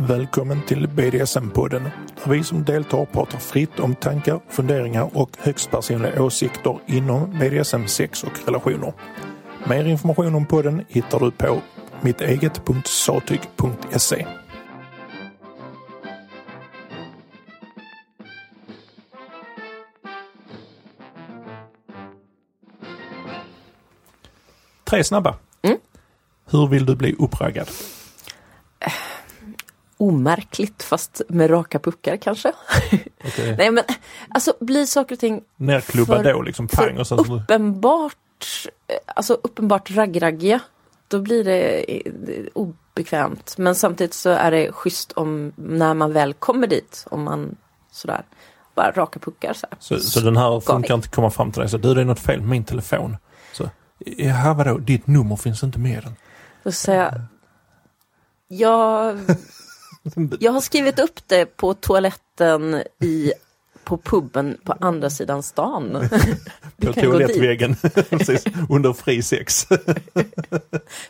Välkommen till BDSM-podden där vi som deltar pratar fritt om tankar, funderingar och högst personliga åsikter inom BDSM, sex och relationer. Mer information om podden hittar du på mitteget.satyg.se. Tre snabba. Mm. Hur vill du bli uppraggad? Omärkligt fast med raka puckar kanske. Okay. Nej men alltså blir saker och ting Nerklubbad då liksom pang och sen uppenbart, alltså uppenbart raggraggiga. Då blir det eh, obekvämt. Men samtidigt så är det schysst om när man väl kommer dit. Om man sådär bara raka puckar så. Så, så den här funkar inte komma fram till dig så du det är något fel med min telefon. Så, jaha vadå, ditt nummer finns inte med i den. Då säger jag, jag, jag har skrivit upp det på toaletten i, på puben på andra sidan stan. På toalettväggen, precis, under fri sex.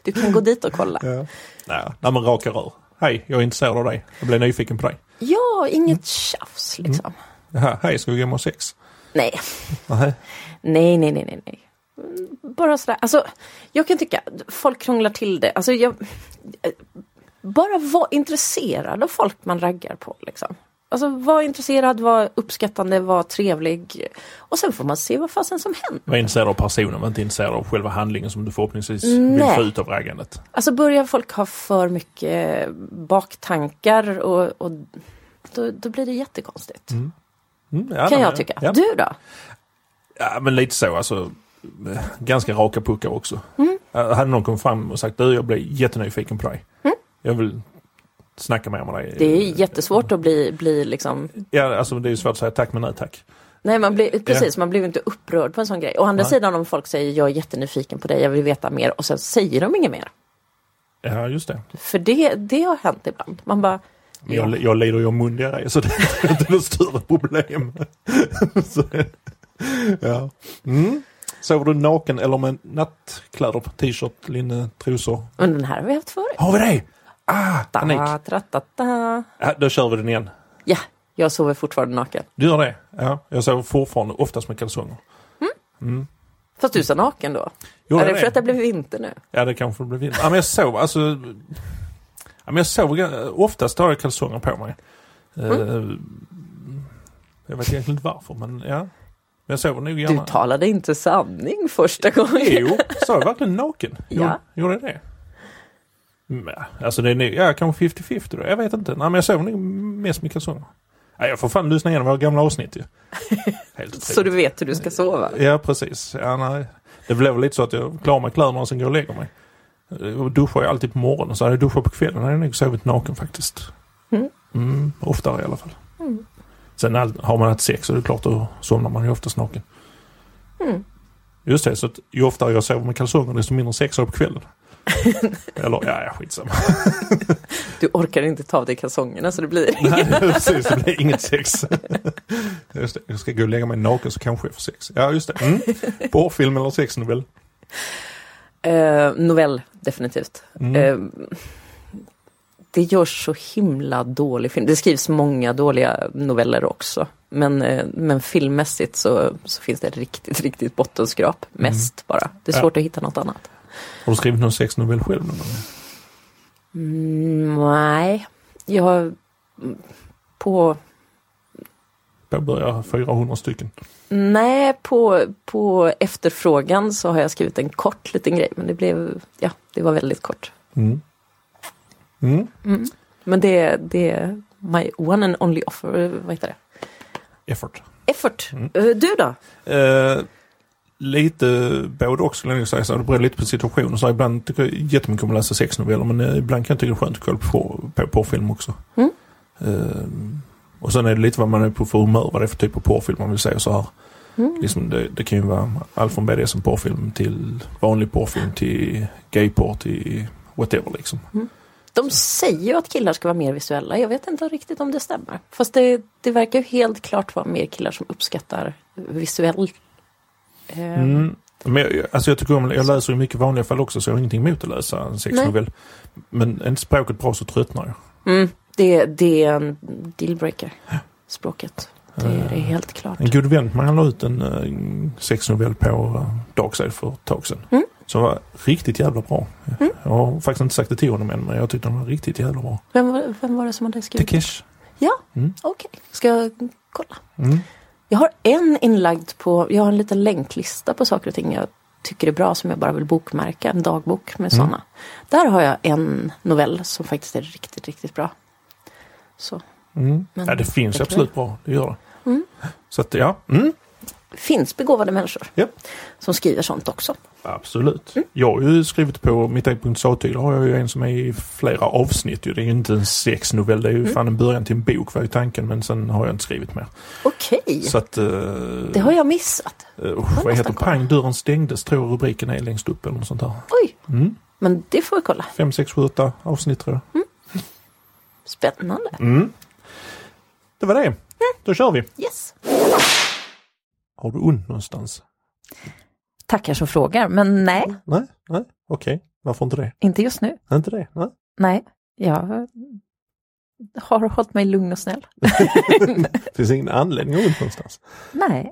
du kan gå dit och kolla. ja. Nej, men raka rör. Hej, jag är intresserad av dig. Jag blev nyfiken på dig. Ja, inget tjafs liksom. Jaha, hej, ska vi gå och ha sex? Nej, Nej. nej, nej, nej, nej, nej. Mm, Bara sådär, alltså jag kan tycka, folk krånglar till det. Alltså jag, bara var intresserad av folk man raggar på liksom. Alltså var intresserad, var uppskattande, var trevlig. Och sen får man se vad fasen som händer. Var intresserad av personen, var inte intresserad av själva handlingen som du förhoppningsvis vill Nej. få ut av raggandet. Alltså börjar folk ha för mycket baktankar och, och då, då blir det jättekonstigt. Mm, ja, Kan jag tycka. Ja. Du då? Ja, men lite så alltså. Ganska raka puckar också. Mm. Hade någon kommit fram och sagt du, jag blir jättenyfiken på dig. Jag vill snacka mer med dig. Det är jättesvårt att bli, bli liksom Ja, alltså det är svårt att säga tack men nej tack. Nej, man blir, precis, man blir inte upprörd på en sån grej. Å andra Nej. sidan om folk säger jag är jättenyfiken på dig, jag vill veta mer och sen säger de inget mer. Ja, just det. För det, det har hänt ibland. Man bara, Men jag, jag lider ju av mundiarré så det är inte något större problem. så, ja. mm. Sover du naken eller med nattkläder t-shirt, linne, trosor? men den här har vi haft förut. Har vi det? Ah, panik. Ta, tra, ta, ta. Ja, då kör vi den igen. Ja, jag sover fortfarande naken. Du gör det? Ja, jag sover fortfarande oftast med kalsonger. Fast du sa naken då? Gjorde är det jag för att det blev vinter nu? Ja, det kanske blir vinter. Ja, men jag sover alltså. Ja, men jag sover ga- oftast har jag kalsonger på mig. Eh, jag vet egentligen inte varför, men ja. Jag sover nog Du gärna. talade inte sanning första gången. Jo, så jag verkligen naken? Ja. Gjorde- Gjorde jag det? Mm, Alltså det är ja kanske 50-50 då. Jag vet inte. Nej men jag sover nog mest med kalsonger. Ja, jag får fan lyssna igenom våra gamla avsnitt ju. Så du vet hur du ska sova? Ja precis. Ja, nej. Det blev lite så att jag klarar mig kläderna och sen går och lägger mig. Och duschar jag alltid på morgonen så hade jag duschat på kvällen hade jag nog sovit naken faktiskt. Mm. Mm, oftare i alla fall. Sen all, har man haft sex så är det klart då somnar man ju oftast naken. Mm. Just det, så att ju oftare jag sover med kalsonger desto mindre sex har jag på kvällen. Eller ja, ja skitsamma. Du orkar inte ta av dig kalsongerna så det blir Nej, precis. Det blir inget sex. Just det, jag ska gå och lägga mig naken så kanske jag får sex. Ja, just det. Mm. Porrfilm eller sexnovell? Eh, novell, definitivt. Mm. Eh, det görs så himla dålig film. Det skrivs många dåliga noveller också. Men, eh, men filmmässigt så, så finns det riktigt, riktigt bottenskrap. Mest bara. Det är Ja. svårt att hitta något annat. Har du skrivit någon sexnovell själv någon gång? Mm, nej, jag har mm, på Påbörjar 400 stycken. Nej, på, på efterfrågan så har jag skrivit en kort liten grej. Men det blev, ja, det var väldigt kort. Mm. Mm. Men det, det är my one and only offer, vad heter det? Effort. Effort. Mm. Eh, Du då? Eh, lite både och skulle jag nog säga. Så det beror lite på situationen. Så ibland tycker jag jättemycket om att läsa sexnoveller men eh, ibland kan jag tycka det är skönt att kolla på, på porrfilm också. Mm. Eh, och sen är det lite vad man är på för humör, vad det är för typ av porrfilm man vill se och så här. Mm. Liksom det, det kan ju vara allt från BDSM porrfilm till vanlig porrfilm till gayporr till whatever liksom. De säger ju att killar ska vara mer visuella. Jag vet inte riktigt om det stämmer. Fast det, det verkar ju helt klart vara mer killar som uppskattar visuell. Eh, Mm. Men jag, alltså jag tycker om, jag läser i mycket vanliga fall också så jag har ingenting emot att läsa en sexnovell. Men är inte språket bra så tröttnar jag. mm, det, det är en dealbreaker. Språket. Det är, det är helt klart. En god vän man la ut en uh, sexnovell på uh, Darkside för ett tag sedan. Mm. Som var riktigt jävla bra. Mm. Jag har faktiskt inte sagt det till honom än men jag tyckte den var riktigt jävla bra. Vem, var, vem var det som hade skrivit? Takesh. Ja, Mm. okej. Ska jag kolla? Mm. Jag har en inlagd på, jag har en liten länklista på saker och ting jag tycker är bra som jag bara vill bokmärka. En dagbok med Mm. sådana. Där har jag en novell som faktiskt är riktigt, riktigt bra. Så. Mm. Men Ja det finns absolut bra, det gör det. Mm. Så att ja, mm. Finns begåvade människor Ja. som skriver sånt också. absolut. Mm. Jag har ju skrivit på mitt eget sattyg, har jag ju en som är i flera avsnitt. Det är ju inte en sexnovell, det är ju Mm. fan en början till en bok var ju tanken men sen har jag inte skrivit mer. Okej, Så att... eh, det har jag missat. Uh, jag vad heter. Pang, dörren stängdes tror jag rubriken är längst upp eller något sånt där. Oj, Mm. men det får vi kolla. 5, 6, 7, 8 avsnitt tror jag. Spännande. Mm. Det var det. Då kör vi. Yes. Har du ont någonstans? Tackar som frågar, men nej, Nej, nej, okej. Varför inte det? inte just nu. Inte det? Nej. Nej, jag har hållit mig lugn och snäll. Det finns ingen anledning att ont någonstans. Nej,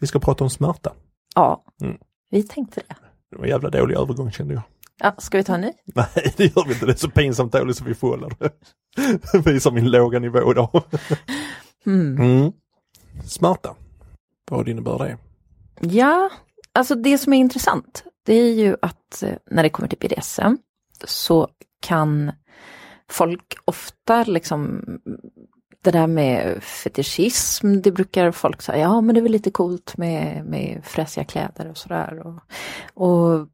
Vi ska prata om smärta. ja, Mm. vi tänkte det. Det var en jävla dålig övergång kände jag. Ja, ska vi ta en ny? Nej, det gör vi inte. Det är så pinsamt dåligt så vi får det. Visar min låga nivå idag. Mm. Mm. Smärta. Vad innebär det? Ja, alltså det som är intressant, det är ju att eh, när det kommer till BDSM så kan folk ofta liksom det där med fetischism, det brukar folk säga, ja men det är väl lite coolt med, med fräsiga kläder och sådär. Och, och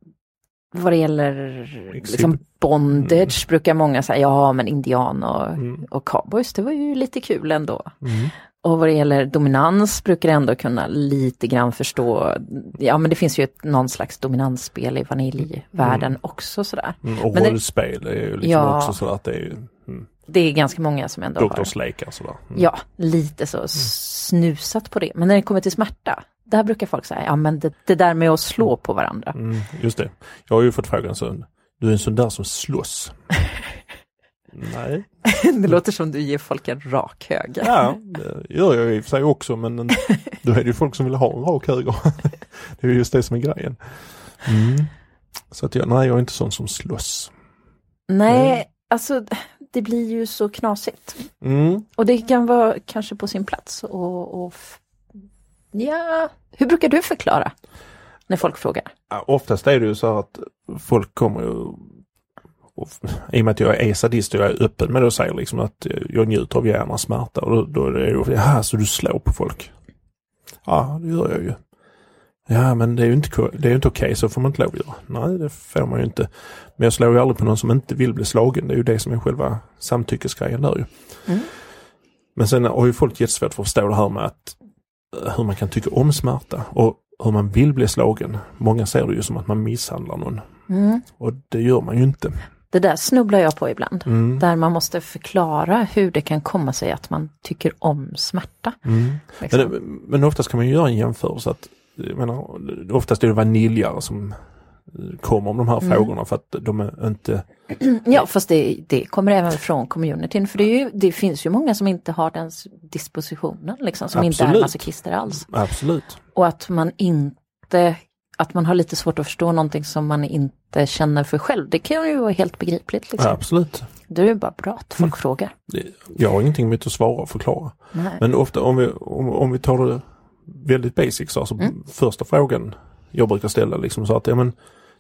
vad det gäller liksom bondage brukar många säga, ja men indian och, Mm. och cowboys, det var ju lite kul ändå. Mm. Och vad det gäller dominans brukar jag ändå kunna lite grann förstå, ja men det finns ju ett, någon slags dominansspel i vaniljvärlden också sådär. Mm. Och rollspel är ju liksom Ja. också sådär att det är ju mm, Det är ganska många som ändå har, doktorslekar sådär. Mm. ja, lite så snusat på det. Men när det kommer till smärta, där brukar folk säga, ja men det, det där med att slå på varandra. Mm, just det. Jag har ju fått frågan så, du är en sån där som slåss. Nej, det låter som du ger folk en rak höger. ja, det gör jag i och för sig också men en- då är det ju folk som vill ha en rak höger. Det är ju just det som är grejen. Mm. Så att jag, nej jag är inte sån som slåss. Nej, alltså det blir ju så knasigt. Mm. Och det kan vara kanske på sin plats f- ja, hur brukar du förklara när folk frågar? Oftast är det ju så att folk kommer ju och, i och med att jag är sadist och jag är öppen med det och säger liksom att jag njuter av hjärnans smärta och då, då är det ju, jaha så du slår på folk? Ja det gör jag ju. Ja men det är ju inte, det är inte okej så får man inte lov att göra. Nej det får man ju inte. Men jag slår ju aldrig på någon som inte vill bli slagen. Det är ju det som är själva samtyckesgrejen där ju. Mm. Men sen har ju folk jättesvårt för att förstå det här med att hur man kan tycka om smärta och hur man vill bli slagen. Många ser det ju som att man misshandlar någon Mm. och det gör man ju inte. Det där snubblar jag på ibland. Mm. Där man måste förklara hur det kan komma sig att man tycker om smärta. Mm. Liksom. Men, men oftast kan man ju göra en jämförelse att jag menar, oftast är det vaniljare som eh, kommer om de här Mm. frågorna för att de är inte Ja, fast det, det kommer även från communityn. För det, är ju, det finns ju många som inte har den dispositionen, liksom, som inte är Absolut. masochister alls. absolut. Och att man inte, att man har lite svårt att förstå någonting som man inte känner för själv. Det kan ju vara helt begripligt. Liksom. Absolut. Det är ju bara bra att folk frågar. Det- Jag har ingenting emot att svara och förklara. Nej. Men ofta om vi, om, om vi tar det väldigt basic så alltså Mm. första frågan jag brukar ställa liksom så att ja men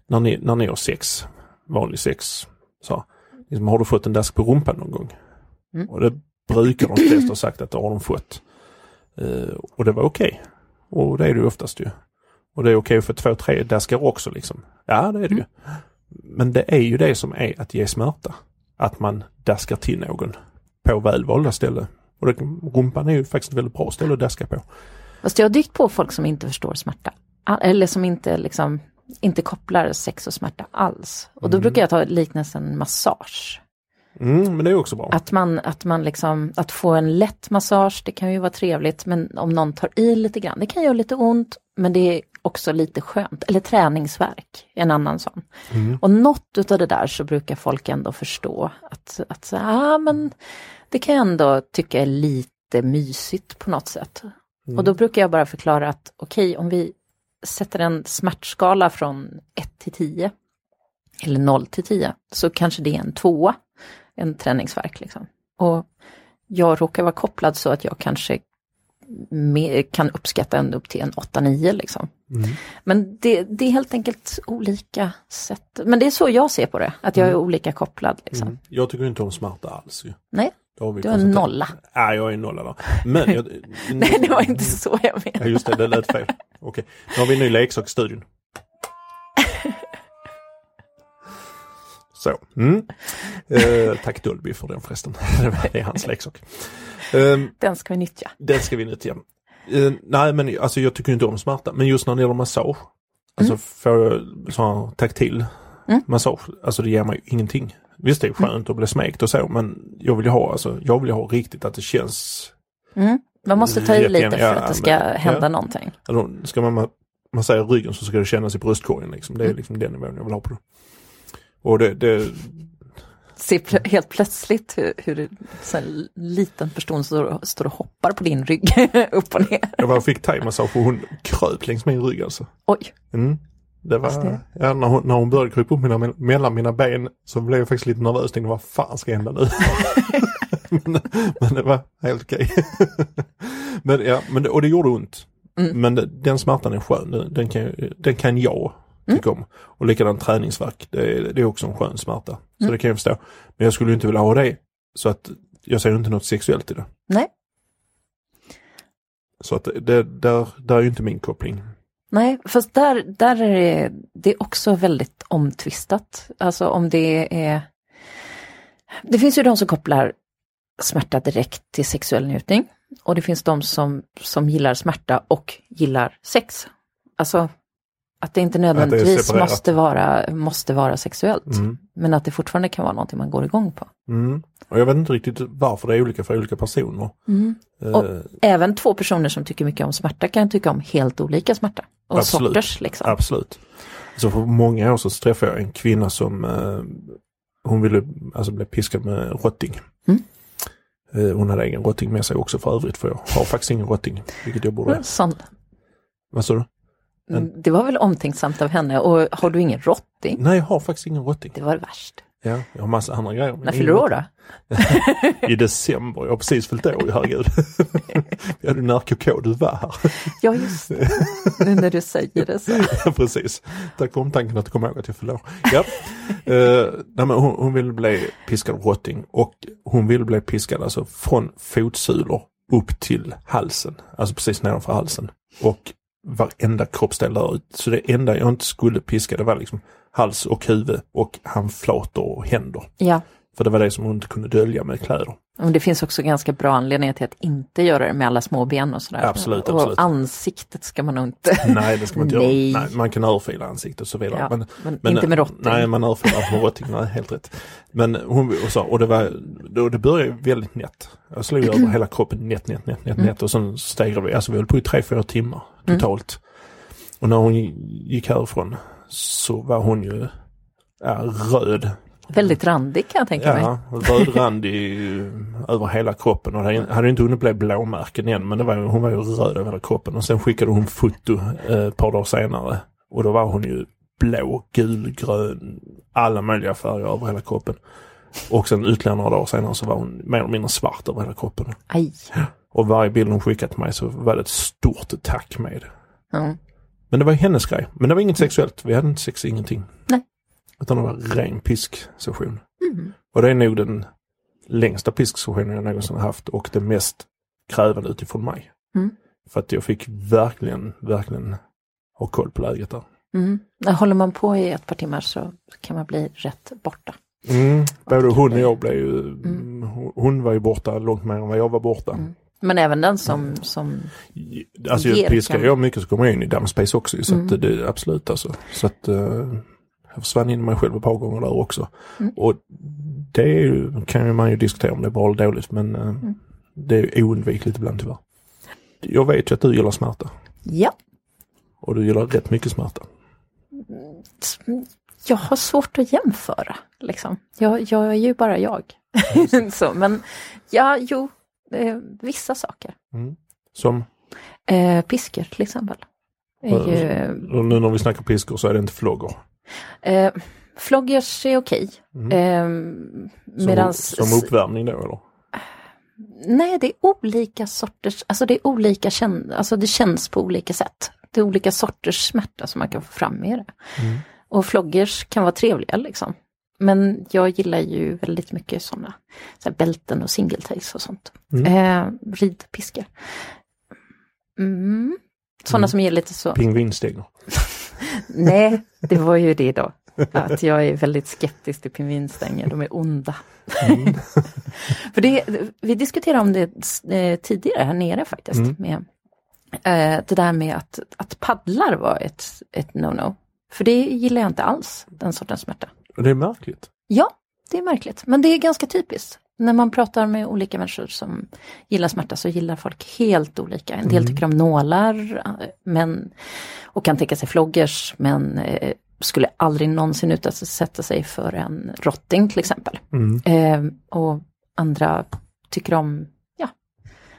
när ni, när ni har sex, vanlig sex, så liksom, har du fått en dask på rumpan någon gång? Mm. Och det brukar de flesta ha sagt att det har de fått. Eh, och det var okej. Och det är det ju oftast ju. Och det är okej för två, tre daskar också liksom. Ja det är det ju. Men det är ju det som är att ge smärta. Att man daskar till någon på välvalda ställen. Och det, rumpan är ju faktiskt ett väldigt bra ställe att daska på. Fast jag har dykt på folk som inte förstår smärta. Eller som inte liksom inte kopplar sex och smärta alls. Och då Mm. brukar jag ta liknelsen massage. Mm, men det är också bra. Att man, att man liksom, att få en lätt massage, det kan ju vara trevligt, men om någon tar i lite grann, det kan göra lite ont, men det också lite skönt. Eller träningsverk, en annan sån. Mm. Och något utav det där så brukar folk ändå förstå att, att så, ah, men det kan jag ändå tycka är lite mysigt på något sätt. Mm. Och då brukar jag bara förklara att okej, om vi sätter en smärtskala från 1 till 10 eller 0 till 10 så kanske det är en tvåa, en träningsverk liksom. Och jag råkar vara kopplad så att jag kanske mer, kan uppskatta ända upp till en 8-9 liksom. Mm. Men det, det är helt enkelt olika sätt. Men det är så jag ser på det, att jag är olika kopplad. Liksom. Mm. Jag tycker inte om smärta alls ju. Nej, du är en nolla. Ja, jag är en nolla där. Men jag, Nej, det var inte så jag Ja, menade. just det, det lät fel. Okej, nu har vi en ny leksak i studion. Så. Mm. Eh, tack Dolby för den förresten. det är hans leksak. Eh, Den ska vi nyttja. den ska vi nyttja. Eh, nej men alltså jag tycker inte om smärta. Men just när det gäller massage. Alltså får jag sån här taktil Mm. massage. Alltså det ger mig ingenting. Visst det är skönt att bli smekt och så men jag vill ha, alltså, jag vill ha riktigt att det känns Mm. Man måste ta i lite för att det ska hända ja. någonting. Alltså, ska man, ma- man säger ryggen så ska det kännas i bröstkorgen liksom. Mm. Det är liksom den nivån jag vill ha på det. Och det, det Se plö- helt plötsligt hur, hur en liten person står, står och hoppar på din rygg upp och ner. jag bara fick thaimassage och hon kröp längs min rygg alltså. Oj, Mm. Det var, det- ja, när, hon, när hon började krypa upp mina, mellan mina ben så blev jag faktiskt lite nervös. Tänkte vad fan ska hända nu? men, men det var helt okej. men ja, men och det gjorde ont. Mm. Men det, den smärtan är skön. Den, den, kan, den kan jag tycka om. Och likadant träningsvärk. Det, det är också en skön smärta. Så Mm. det kan jag förstå. Men jag skulle inte vilja ha det. Så att jag ser inte något sexuellt i det. nej, Så att det, där, där är ju inte min koppling. nej, fast där, där är det, det är också väldigt omtvistat. Alltså om det är... Det finns ju de som kopplar smärta direkt till sexuell njutning. Och det finns de som, som gillar smärta och gillar sex. Alltså att det inte nödvändigtvis separerat. måste vara, måste vara sexuellt. Mm. Men att det fortfarande kan vara någonting man går igång på. Mm. Och jag vet inte riktigt varför det är olika för olika personer. Och Eh, även två personer som tycker mycket om smärta kan tycka om helt olika smärta. Och Absolut. sorters liksom. Absolut. Så för många år sedan så träffade jag en kvinna som eh, hon ville alltså bli piskad med rotting. Mm. Eh, hon hade egen rotting med sig också för övrigt för jag har faktiskt ingen rotting. Vilket jag borde. Sån, Vad sa du? det var väl omtänksamt av henne. Och har du ingen rotting? Nej jag har faktiskt ingen rotting. Det var det värst. Ja, jag har massa andra grejer. När fyller du år då? I december, jag har precis fyllt år, herregud. Vi hade när KK du var här. Ja, just det. Nu när du säger det så. Ja, Precis. Tack för omtanken att du kom ihåg att jag fyllde år. Ja. Eh, nej, men hon, hon ville bli piskad rotting och hon ville bli piskad alltså från fotsulor upp till halsen. Alltså precis nedanför halsen. Och varenda kroppsdel där ut. Så det enda jag inte skulle piska det var liksom hals och huvud och handflator och händer. Ja, för det var det som hon inte kunde dölja med kläder. och det finns också ganska bra anledningar till att inte göra det med alla små ben och sådär. Absolut, absolut. Och ansiktet ska man nog inte. Nej, det ska man inte Nej. göra. Nej, man kan örfila ansiktet och så vidare. Ja, men, men inte med rotting. Nej, man örfilar med rotting. Nej, helt rätt. Men hon och, så, och det var, då, det började väldigt nätt. Jag slog över hela kroppen nätt, nätt, nätt, nätt, Mm. nätt och sen stegrade vi. Alltså vi höll på i tre, fyra timmar totalt. Och när hon gick härifrån så var hon ju ja, röd. Väldigt randig kan jag tänka mig. Ja, rödrandig över hela kroppen och det hade inte hunnit bli blåmärken än men var, hon var ju röd över hela kroppen och sen skickade hon foto eh, ett par dagar senare och då var hon ju blå, gul, grön, alla möjliga färger över hela kroppen. Och sen ytterligare några dagar senare så var hon mer eller mindre svart över hela kroppen. Aj. Och varje bild hon skickade till mig så var det ett stort tack med. Ja. Men det var hennes grej. Men det var inget sexuellt. Vi hade inte sex, ingenting. Nej. Utan det var ren pisksession. Mm. Och det är nog den längsta pisksessionen jag någonsin har haft och det mest krävande utifrån mig. Mm. För att jag fick verkligen, verkligen ha koll på läget där. Mm. Håller man på i ett par timmar så kan man bli rätt borta. Mm. Både hon och jag blev ju, hon- hon var ju borta långt mer än vad jag var borta. Mm. Men även den som, som Alltså Ger jag piskar jag mycket så kommer jag in i dammspace också. Så Mm. att det är absolut alltså. Så att eh, jag försvann in i mig själv ett par gånger där också. Mm. Och det ju, kan man ju diskutera om det är bra eller dåligt men eh, Mm. det är oundvikligt ibland tyvärr. Jag vet ju att du gillar smärta. ja, Och du gillar rätt mycket smärta. Jag har svårt att jämföra. Liksom. Jag, jag är ju bara jag. så, men ja, jo, eh, vissa saker. Mm. Som? Eh, piskor till exempel. Ju, Och nu när vi snackar piskor så är det inte flogger. Eh, floggers är okej. Mm. Eh, Som, medans, som uppvärmning då eller? Nej, det är olika sorters, alltså det är olika alltså det känns på olika sätt. Det är olika sorters smärta som man kan få fram med det. Mm. Och floggers kan vara trevliga liksom. Men jag gillar ju väldigt mycket sådana så bälten och singletails och sånt. Mm. Eh, ridpiskor. Mm. Sådana Mm. som ger lite så, Pingvinsteg. Nej, det var ju det då. Att jag är väldigt skeptisk till pingvinstänger, de är onda. Mm. För det, vi diskuterade om det eh, tidigare här nere faktiskt. Mm. Med, eh, det där med att, att paddlar var ett, ett no-no. För det gillar jag inte alls, den sortens smärta. Och det är märkligt. Ja, det är märkligt. Men det är ganska typiskt. När man pratar med olika människor som gillar smärta så gillar folk helt olika. En del Mm. tycker om nålar men, och kan tänka sig floggers men eh, skulle aldrig någonsin utsätta sig för en rotting till exempel. Mm. Eh, och andra tycker om ja,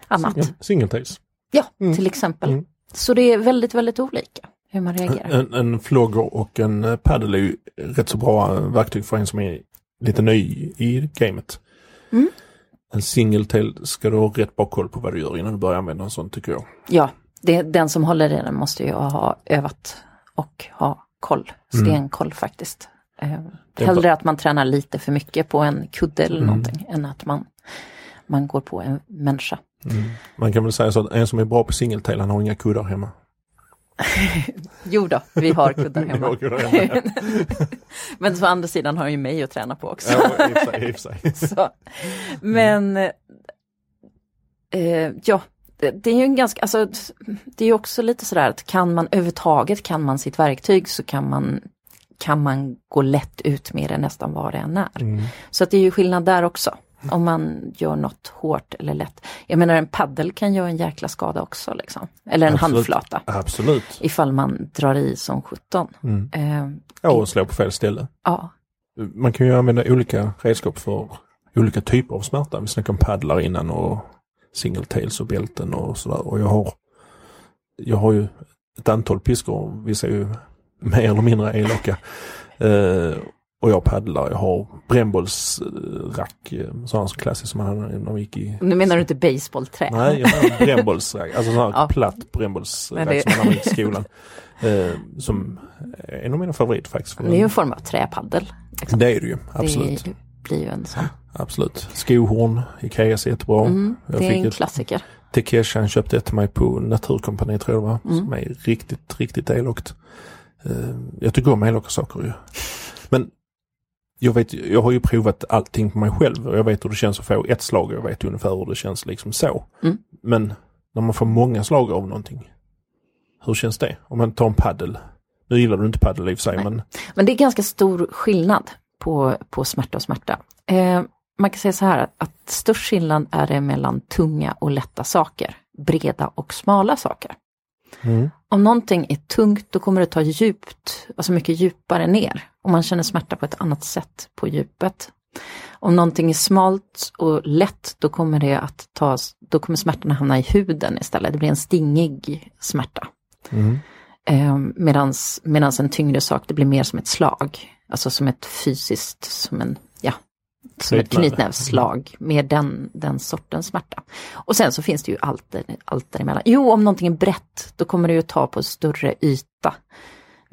annat. Singletails. Ja, Mm. till exempel. Mm. Så det är väldigt, väldigt olika hur man reagerar. En, en flogger och en paddle är ju rätt så bra verktyg för en som är lite ny i gamet. Mm. En singletail ska du ha rätt bra koll på vad du gör innan du börjar använda en sån tycker jag. Ja, det, den som håller i den måste ju ha övat och ha koll. Stenkoll faktiskt. Eh, Mm. Det är hellre att man tränar lite för mycket på en kudde eller Mm. någonting än att man, man går på en människa. Man kan väl säga så att en som är bra på singletail han har inga kuddar hemma. Jo då, vi har kuddar hemma. Men å andra sidan har ju mig att träna på också. Så. Men eh, ja, det, är ju en ganska, alltså det är också lite sådär att kan man överhuvudtaget, kan man sitt verktyg så kan man kan man gå lätt ut med det nästan vad det än är. Mm. Så att det är ju skillnad där också. Om man gör något hårt eller lätt. Jag menar en paddel kan göra en jäkla skada också liksom. Eller en Absolut. handflata. Absolut. Ifall man drar i som 17. Mm. Eh, Ja, och slå på fel ställe. ja, Man kan ju använda olika redskap för olika typer av smärta. Vi snackade om paddlar innan och singletails och bälten och sådär. Och jag har, jag har ju ett antal piskor. Vissa är ju mer eller mindre elaka. Eh, och jag paddlar. Jag har brännbollsrack. eh, Sådana som klassiskt som man hade när vi gick i... nu menar du inte baseballträ? Nej, jag har brännbollsrack. Alltså sån här Ja. platt brännbollsrack det- som man hade i skolan. Eh, som är en av mina favoriter faktiskt. Det är ju en form av träpaddel. Liksom. det är det ju, absolut. Det blir ju en sån. Absolut. Skohorn, Ikeas är jättebra. Mm, Jag det är en ett- klassiker. Tekesha han köpte ett till mig på Naturkompani tror jag det var. Mm. Som är riktigt, riktigt elakt. Eh, jag tycker om elaka saker ju. Men jag, vet, jag har ju provat allting på mig själv och jag vet hur det känns att få ett slag och jag vet ungefär hur det känns liksom så. Mm. Men när man får många slag av någonting. Hur känns det? Om man tar en paddel. Nu gillar du inte paddel i och för sig Nej. men Men det är ganska stor skillnad på, på smärta och smärta. Eh, man kan säga så här att störst skillnad är det mellan tunga och lätta saker. Breda och smala saker. mm. Om någonting är tungt då kommer det ta djupt, alltså mycket djupare ner. Och man känner smärta på ett annat sätt på djupet. Om någonting är smalt och lätt då kommer det att ta, då kommer smärtan hamna i huden istället. Det blir en stingig smärta. Mm. Eh, medans en tyngre sak det blir mer som ett slag. Alltså som ett fysiskt, som en, ja, som ett knytnävsslag. Mer den, den sortens smärta. Och sen så finns det ju allt, allt däremellan. Jo, om någonting är brett, då kommer det ju ta på större yta.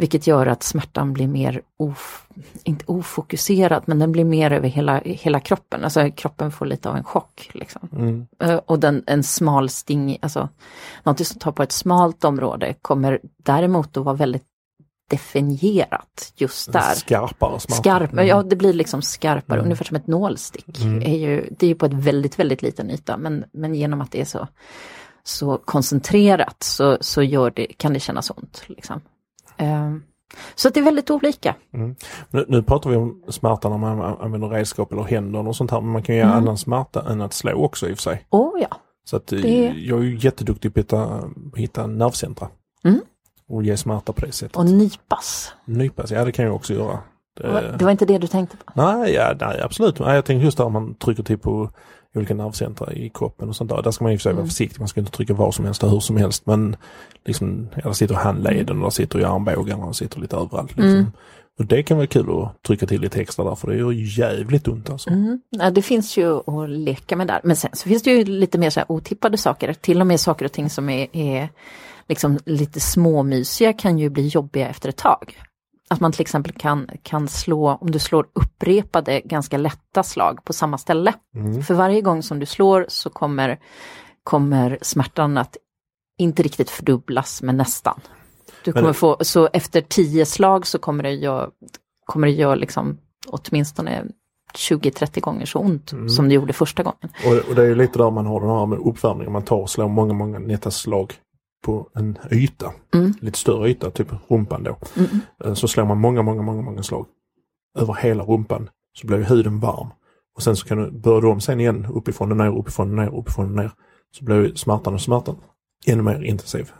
Vilket gör att smärtan blir mer, of, inte ofokuserad, men den blir mer över hela, hela kroppen. Alltså kroppen får lite av en chock. Liksom. Mm. Eh, Och den, en smal sting, alltså någonting som tar på ett smalt område kommer däremot att vara väldigt definierat just där. Skarpare smärta. Skarp, Mm. ja det blir liksom skarpare, Mm. ungefär som ett nålstick. Mm. Är ju, det är ju på ett väldigt, väldigt liten yta men, men genom att det är så, så koncentrerat så, så gör det, kan det kännas ont. Liksom. Ehm, så det är väldigt olika. Nu, nu pratar vi om smärta när man använder redskap eller händer och sånt här. Men man kan ju göra Mm. annan smärta än att slå också i och för sig. Oh ja. Så att eh, Det- jag är ju jätteduktig på att hitta, hitta nervcentra. Mm. och ge smärta på det sättet. Och nypas. Nypas, ja det kan jag också göra. Det, det var inte det du tänkte på? Nej, ja, nej absolut. Nej, jag tänkte just där man trycker till på olika nervcentra i kroppen och sånt där. Där ska man i och för sig mm. vara försiktig. Man ska inte trycka var som helst och hur som helst. Men liksom, ja, där sitter handleden där sitter i armbågarna och sitter lite överallt. Liksom. Mm. Och det kan vara kul att trycka till lite extra där för det gör jävligt ont alltså. Mm. Ja, det finns ju att leka med där. Men sen så finns det ju lite mer så här otippade saker. Till och med saker och ting som är, är liksom lite småmysiga kan ju bli jobbiga efter ett tag. Att man till exempel kan, kan slå, om du slår upprepade ganska lätta slag på samma ställe. Mm. För varje gång som du slår så kommer, kommer smärtan att inte riktigt fördubblas men nästan. Du kommer få, så efter tio slag så kommer det göra, kommer det göra liksom åtminstone 20-30 gånger så ont mm. som det gjorde första gången. Och, och, det är ju lite där man har den här med uppvärmningen, man tar och slår många, många nätta slag på en yta, mm. lite större yta, typ rumpan då. Mm. Så slår man många, många, många, många slag över hela rumpan så blir huden varm. Och sen så kan du börja om sen igen uppifrån och ner, uppifrån och ner, uppifrån och ner. Så blir smärtan och smärtan ännu mer intensiv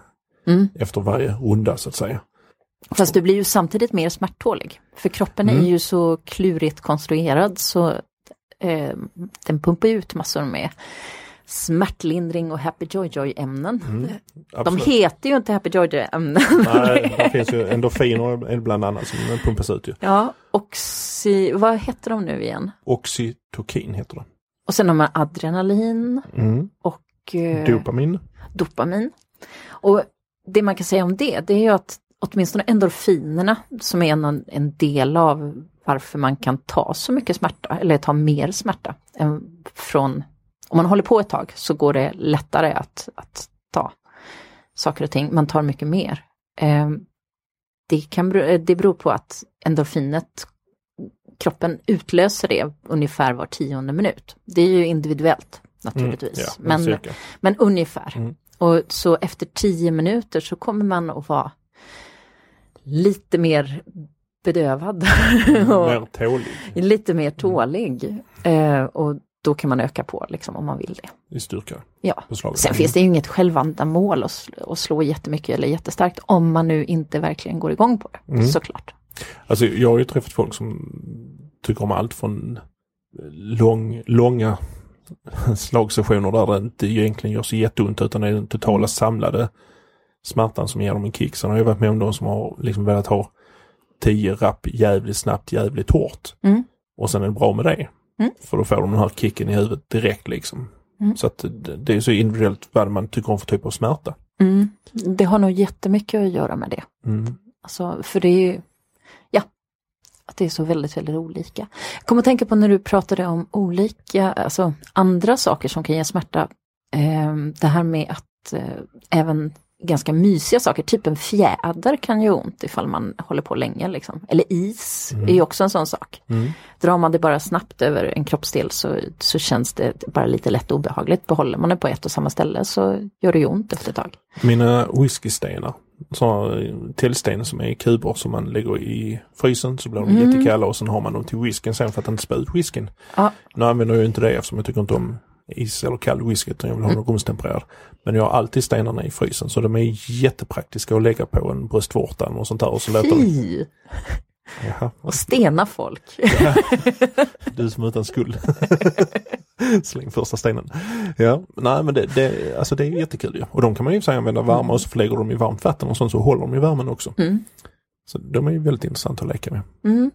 mm. efter varje runda så att säga. Fast du blir ju samtidigt mer smärttålig. För kroppen mm. är ju så klurigt konstruerad så eh, den pumpar ut massor med smärtlindring och happy joy joy ämnen. Mm, de heter ju inte happy joy joy ämnen. Nej, det finns ju endorfiner bland annat som pumpas ut ju. Ja, oxy, vad heter de nu igen? Oxytokin heter de. Och sen har man adrenalin mm. och eh, dopamin. Dopamin. Och det man kan säga om det, det är ju att åtminstone endorfinerna som är en, en del av varför man kan ta så mycket smärta eller ta mer smärta än från om man håller på ett tag så går det lättare att, att ta saker och ting, man tar mycket mer. Eh, det, kan, det beror på att endorfinet, kroppen utlöser det ungefär var tionde minut. Det är ju individuellt naturligtvis, mm, ja, men, men ungefär. Mm. Och så efter tio minuter så kommer man att vara lite mer bedövad. mer tålig. lite mer tålig. Eh, och då kan man öka på liksom, om man vill det. I styrka? Ja. Sen finns det ju inget självändamål att, slå, att slå jättemycket eller jättestarkt om man nu inte verkligen går igång på det, mm. såklart. Alltså jag har ju träffat folk som tycker om allt från lång, långa slagsessioner där det inte egentligen gör så jätteont utan det är den totala samlade smärtan som ger dem en kick. Sen har jag varit med om de som har liksom velat ha tio rapp jävligt snabbt, jävligt hårt. Mm. Och sen är det bra med det. Mm. För då får de den här kicken i huvudet direkt liksom. Mm. Så att det är så individuellt vad man tycker om för typ av smärta. Mm. Det har nog jättemycket att göra med det. Mm. Alltså, för det är ju, ja, att det är så väldigt, väldigt olika. Jag kommer att tänka på när du pratade om olika, alltså andra saker som kan ge smärta. Eh, det här med att eh, även ganska mysiga saker, typ en fjäder kan göra ont ifall man håller på länge. Liksom. Eller is mm. är ju också en sån sak. Mm. Drar man det bara snabbt över en kroppsdel så, så känns det bara lite lätt obehagligt. Behåller man det på ett och samma ställe så gör det ju ont efter ett tag. Mina whiskystenar, sådana tillsten som är i kuber som man lägger i frysen så blir de mm. jättekalla och sen har man dem till whiskyn sen för att inte spä ut whiskyn. Ja. Nu använder jag inte det eftersom jag tycker inte om is eller kall whisky utan jag vill ha mm. rumstempererad. Men jag har alltid stenarna i frysen så de är jättepraktiska att lägga på en bröstvårta och sånt där. Och så låter! Jaha. Och stena folk. Ja. Du som utan skuld. Släng första stenen. Ja, nej men det, det, alltså det är jättekul ju. Och de kan man ju säga använda varma mm. och så förlägger de i varmt vatten och sånt så håller de i värmen också. Mm. Så de är ju väldigt intressanta att leka med. Mm.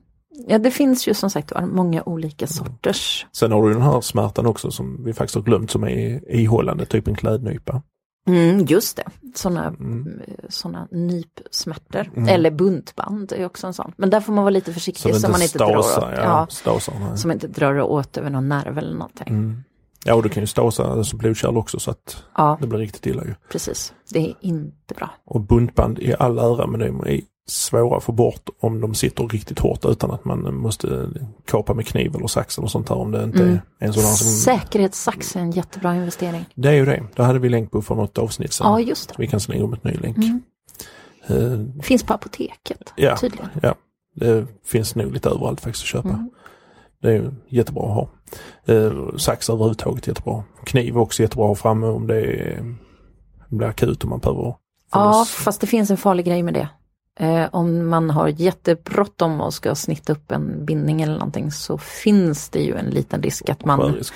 Ja det finns ju som sagt många olika sorters. Sen har du den här smärtan också som vi faktiskt har glömt som är ihållande, typ en klädnypa. Mm, just det, sådana mm. såna nypsmärtor. Mm. Eller buntband är också en sån. Men där får man vara lite försiktig så, man inte stasa, drar åt, ja, ja, stasar, inte drar åt över någon nerv eller någonting. Mm. Ja och du kan ju stasa alltså blodkärl också så att ja. det blir riktigt illa ju. Precis, det är inte bra. Och buntband i all ära men det är svåra att få bort om de sitter riktigt hårt utan att man måste kapa med kniv eller sax eller sånt där om det inte mm. är en sån som... Säkerhetssax är en jättebra investering. Det är ju det. Det hade vi länk på för något avsnitt sedan. Ja, just det. Vi kan slänga om ett ny länk. Mm. Uh, finns på apoteket ja, tydligen. Ja, det finns nog lite överallt faktiskt att köpa. Mm. Det är jättebra att ha. Uh, sax överhuvudtaget jättebra. Kniv också jättebra att ha framme om det är, blir akut och man behöver Ja, fast det finns en farlig grej med det. Eh, om man har jättebråttom och ska snitta upp en bindning eller någonting så finns det ju en liten risk att man Risk,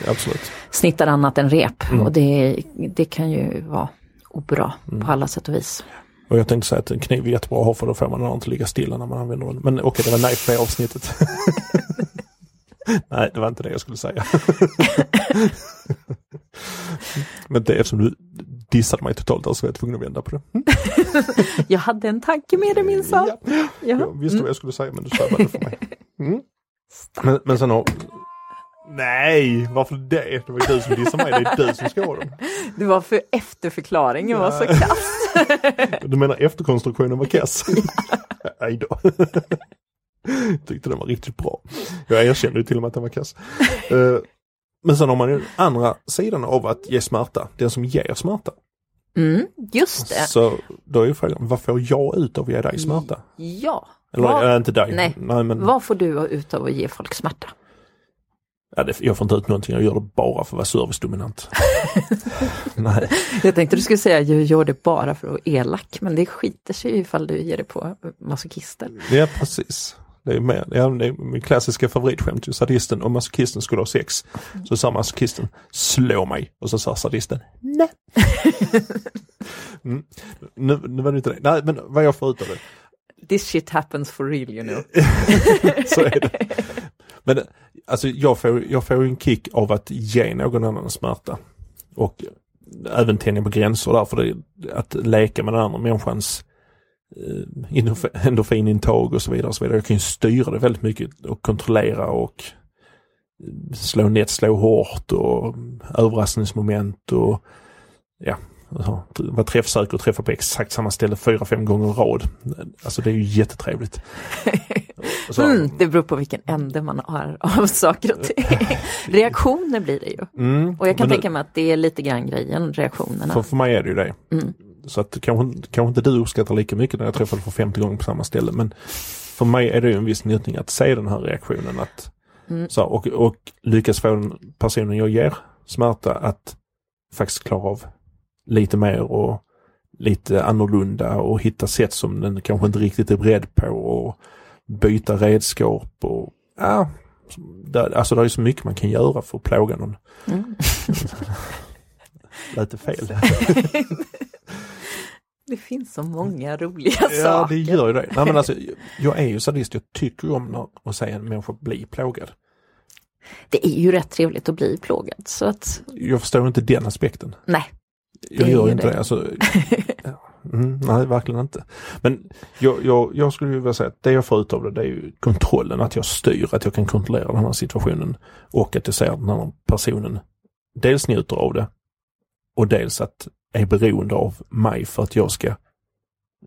snittar annat än rep. Mm. Och det, det kan ju vara obra Mm. på alla sätt och vis. Och jag tänkte säga att en kniv är jättebra att ha för då får man den inte ligga stilla när man använder den. Men okej, det var nej på avsnittet. nej, det var inte det jag skulle säga. Men det eftersom du dissade mig totalt där så var jag tvungen att vända på det. Jag hade en tanke med det minsann. Ja, Ja. jag visste vad jag skulle säga men du sabblade för mig. Mm. Men, men sen har... Nej, varför det? Det var ju du som dissade mig, det är du som ska ha den. Det var för efterförklaringen var så Ja. kass. Du menar efterkonstruktionen var kass? Nej då. Tyckte den var riktigt bra. Jag erkände till och med att den var kass. Eh, Men sen har man ju andra sidan av att ge smärta, den som ger smärta. Mm, just det. Så då är ju frågan, vad får jag ut av att ge dig smärta? Ja. Eller Vad- äh, inte dig. Nej. Nej men Vad får du ut av att ge folk smärta? ja, det, jag får inte ut någonting, jag gör det bara för att vara servicedominant. Nej, Jag tänkte du skulle säga jag gör det bara för att vara elak, men det skiter sig ifall du ger det på masochister. ja precis. Det är, mer, ja, det är min klassiska favoritskämt. Sadisten och masochisten skulle ha sex. Så sa masochisten, slå mig. Och så sa sadisten, nej. mm. nu, nu var det inte det. Nej men vad jag får ut av det. This shit happens for real you know. så är det. Men alltså jag får, jag får en kick av att ge någon annan smärta. Och även tänja på gränser där för det, att leka med den andra människans eh, endorf- endorfinintag och så vidare. Och så vidare. Jag kan ju styra det väldigt mycket och kontrollera och eh, slå nätt, slå hårt och överraskningsmoment och ja, vara träffsäker och träffa på exakt samma ställe fyra, fem gånger i rad. Alltså det är ju jättetrevligt. Och så- Mm, det beror på vilken ände man har av saker och ting. Reaktioner blir det ju. Mm, Och jag kan tänka mig att det är lite grann grejen, reaktionerna. För, för mig är det ju det. Mm. Så att kanske, kanske inte du uppskattar lika mycket när jag träffade för 50 gånger på samma ställe. Men för mig är det ju en viss njutning att se den här reaktionen. Att, Mm. så, och, och lyckas få den personen jag ger smärta att faktiskt klara av lite mer och lite annorlunda och hitta sätt som den kanske inte riktigt är beredd på och byta redskap och ja, där, alltså det är så mycket man kan göra för att plåga någon. Mm. Lite fel. Det finns så många roliga Ja, saker. det gör ju det. Nej, men alltså, jag är ju sadist, jag tycker om att se en människa bli plågad. Det är ju rätt trevligt att bli plågad. Så att, Jag förstår inte den aspekten. nej. Jag gör inte det. det. Alltså, ja, mm, nej, verkligen inte. Men jag, jag, jag skulle vilja säga att det jag får ut av det, det är ju kontrollen, att jag styr, att jag kan kontrollera den här situationen och att jag ser att den här personen dels njuter av det och dels att är beroende av mig för att jag ska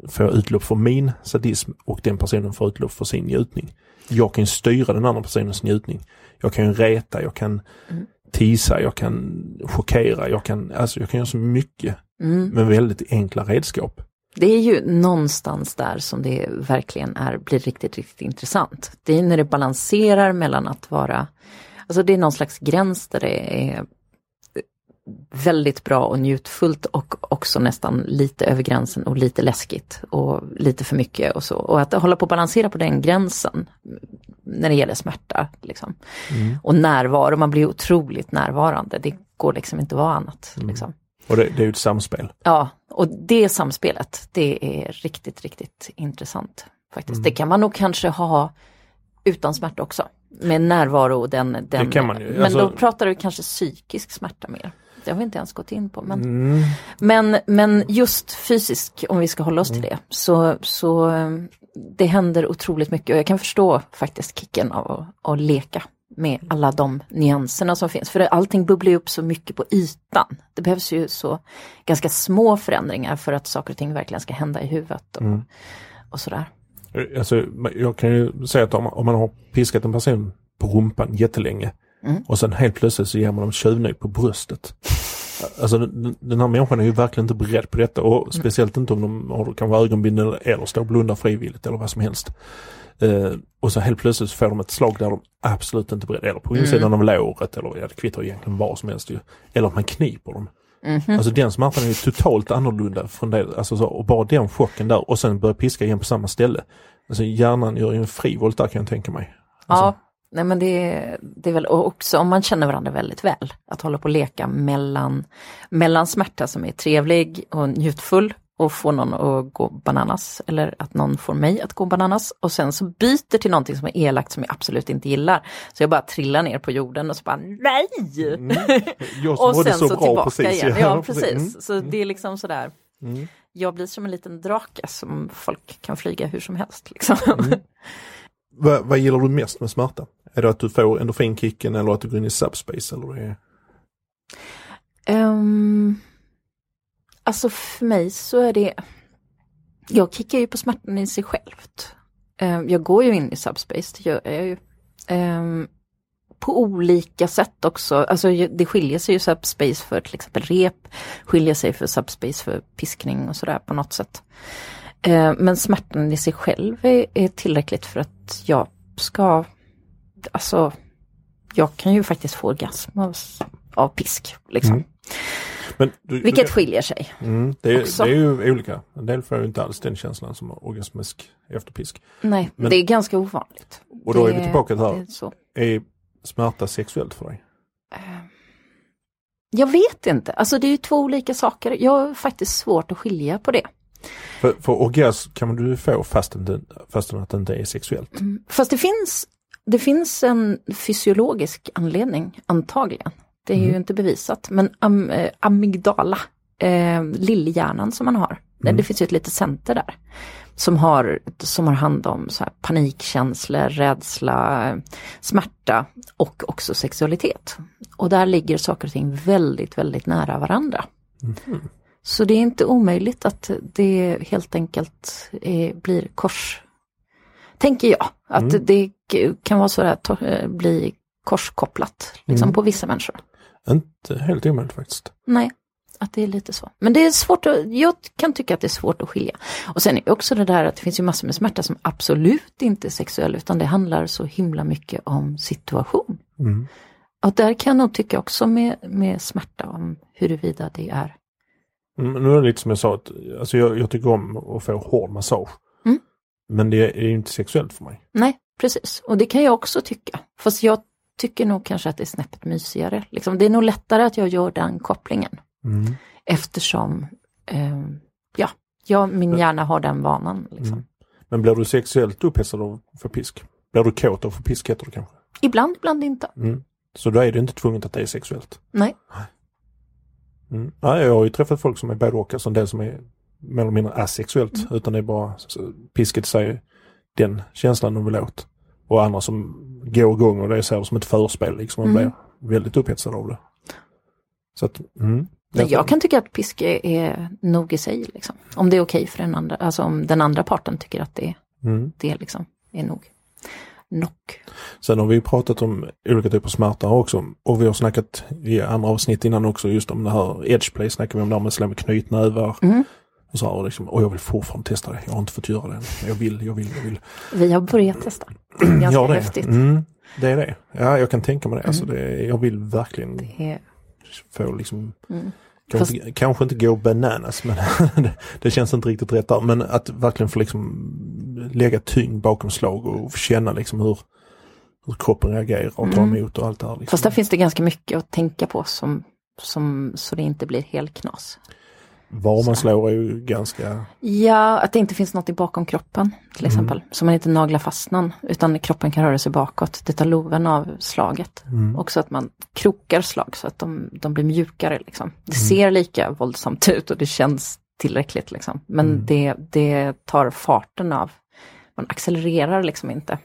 få utlopp för min sadism och den personen får utlopp för sin njutning. Jag kan styra den andra personens njutning. Jag kan reta, jag kan Mm. tisa, jag kan chockera, jag kan, alltså jag kan göra så mycket Mm. med väldigt enkla redskap. Det är ju någonstans där som det verkligen är, blir riktigt, riktigt intressant. Det är när det balanserar mellan att vara, alltså det är någon slags gräns där det är väldigt bra och njutfullt och också nästan lite över gränsen och lite läskigt och lite för mycket och så. Och att hålla på att balansera på den gränsen när det gäller smärta. Liksom. Och närvaro, man blir otroligt närvarande. Det går liksom inte att vara annat. Liksom. Och det, det är ju ett samspel. Ja, och det samspelet, det är riktigt, riktigt intressant. faktiskt. Det kan man nog kanske ha utan smärta också. Med närvaro och den... den kan man ju. Men Alltså- då pratar du kanske psykisk smärta mer. Det har vi inte ens gått in på. Men, Mm. men, men just fysisk, om vi ska hålla oss till det, så, så eh, det händer otroligt mycket och jag kan förstå faktiskt kicken av att, att leka med alla de nyanserna som finns. För allting bubblar upp så mycket på ytan. Det behövs ju så ganska små förändringar för att saker och ting verkligen ska hända i huvudet och, Mm. och sådär. Alltså, jag kan ju säga att om, om man har piskat en person på rumpan jättelänge Mm. och sen helt plötsligt så ger man dem tjuvnyp på bröstet. Alltså den, den här människan är ju verkligen inte beredd på detta och speciellt inte om de har kanske ögonbindel eller, eller står och blundar frivilligt eller vad som helst. Eh, och så helt plötsligt så får de ett slag där de absolut inte är beredda, eller på insidan av låret eller ja, det kvittar egentligen vad som helst ju. Eller att man kniper dem. Mhm. Alltså den smärtan är ju totalt annorlunda från det. Alltså så, och bara den chocken där och sen börja piska igen på samma ställe. Alltså hjärnan gör ju en frivolt där kan jag tänka mig. Alltså, Ja, nej men det, det är väl också om man känner varandra väldigt väl. Att hålla på och leka mellan, mellan smärta som är trevlig och njutfull och få någon att gå bananas eller att någon får mig att gå bananas och sen så byter till någonting som är elakt som jag absolut inte gillar. Så jag bara trillar ner på jorden och så bara nej! Mm. Och sen så, så, tillbaka precis. igen. Ja precis, Mm. så det är liksom sådär. Mm. Jag blir som en liten drake som folk kan flyga hur som helst. Liksom. Mm. Vad, vad gillar du mest med smärta? Är det att du får endorfinkicken eller att du går in i subspace? Eller det är... Ehm, alltså för mig så är det, jag kickar ju på smärtan i sig självt. Um, jag går ju in i subspace, det gör jag ju. Um, på olika sätt också, alltså det skiljer sig ju subspace för till exempel rep, skiljer sig för subspace för piskning och sådär på något sätt. Men smärtan i sig själv är, är tillräckligt för att jag ska, alltså jag kan ju faktiskt få orgasm av, av pisk. Liksom. Mm. Men du, Vilket du, skiljer sig. mm, det, är, det är ju olika. En del får ju inte alls den känslan som orgasmisk efterpisk. Nej, Men- det är ganska ovanligt. Och då är Det- vi tillbaka till det här. är. Är smärta sexuellt för dig? Jag vet inte, alltså det är ju två olika saker. Jag har faktiskt svårt att skilja på det. För, för orgasm kan du få fastän, det, fastän att det inte är sexuellt. Fast det finns, det finns en fysiologisk anledning, antagligen. Det är ju Mm. inte bevisat, men am, eh, amygdala, eh, lillhjärnan som man har, Mm. det finns ju ett litet center där. Som har, som har hand om så här panikkänslor, rädsla, smärta och också sexualitet. Och där ligger saker och ting väldigt, väldigt nära varandra. Mhm. Så det är inte omöjligt att det helt enkelt eh, blir kors. Tänker jag, att Mm. det kan vara så att eh, bli korskopplat liksom, Mm. på vissa människor. Inte helt omöjligt faktiskt. Nej, att det är lite så. Men det är svårt att, jag kan tycka att det är svårt att skilja. Och sen är också det där att det finns ju massor med smärta som absolut inte är sexuell utan det handlar så himla mycket om situation. Mm. Och där kan jag nog tycka också med, med smärta om huruvida det är Mm, Nu är det lite som jag sa, att, alltså jag, jag tycker om att få hård massage. Mm. Men det är ju inte sexuellt för mig. Nej, precis. Och det kan jag också tycka. Fast jag tycker nog kanske att det är snäppet mysigare. Liksom, det är nog lättare att jag gör den kopplingen. Mm. Eftersom, eh, ja, jag, min hjärna har den vanan. Liksom. Mm. Men blir du sexuellt upphetsad av få pisk? Blir du kåt av få pisk heter det kanske? Ibland, ibland inte. Mm. Så då är det inte tvunget att det är sexuellt. Nej. Mm. Nej, jag har ju träffat folk som är både och, alltså en del som är mer eller mindre asexuellt Mm. utan det är bara pisket säger den känslan de vill åt. Och andra som går igång och det ser det som ett förspel liksom och Mm. blir väldigt upphetsade av det. Så att, mm. Men jag kan tycka att pisk är, nog i sig. Liksom. Om det är okej för den andra, alltså om den andra parten tycker att det, Mm. det liksom är nog. Knock. Sen har vi pratat om olika typer av smärta också och vi har snackat i andra avsnitt innan också just om det här edgeplay snackar vi om där med slå med knytnävar. Mm. Och så här, liksom, och jag vill fortfarande testa det. Jag har inte fått göra det än. Jag vill, jag vill, jag vill. Vi har börjat testa. Ganska ja, det. häftigt. Mm, det är det. Ja, jag kan tänka mig det. Alltså, det är, jag vill verkligen Det är, få liksom mm. Kanske, inte- kanske inte gå bananas men det, det känns inte riktigt rätt där. Men att verkligen få liksom lägga tyngd bakom slag och känna liksom hur, hur kroppen reagerar och ta Mm. emot och allt det här. Liksom. Fast där finns det ganska mycket att tänka på som, som, så det inte blir helt knas. Var man slår är ju ganska... Ja, att det inte finns något i bakom kroppen till Mm. exempel. Så man inte naglar fast någon, utan kroppen kan röra sig bakåt. Det tar loven av slaget. Mm. Också att man krokar slag så att de, de blir mjukare. Liksom. Det Mm. ser lika våldsamt ut och det känns tillräckligt. Liksom. Men Mm. det, det tar farten av. Man accelererar liksom inte.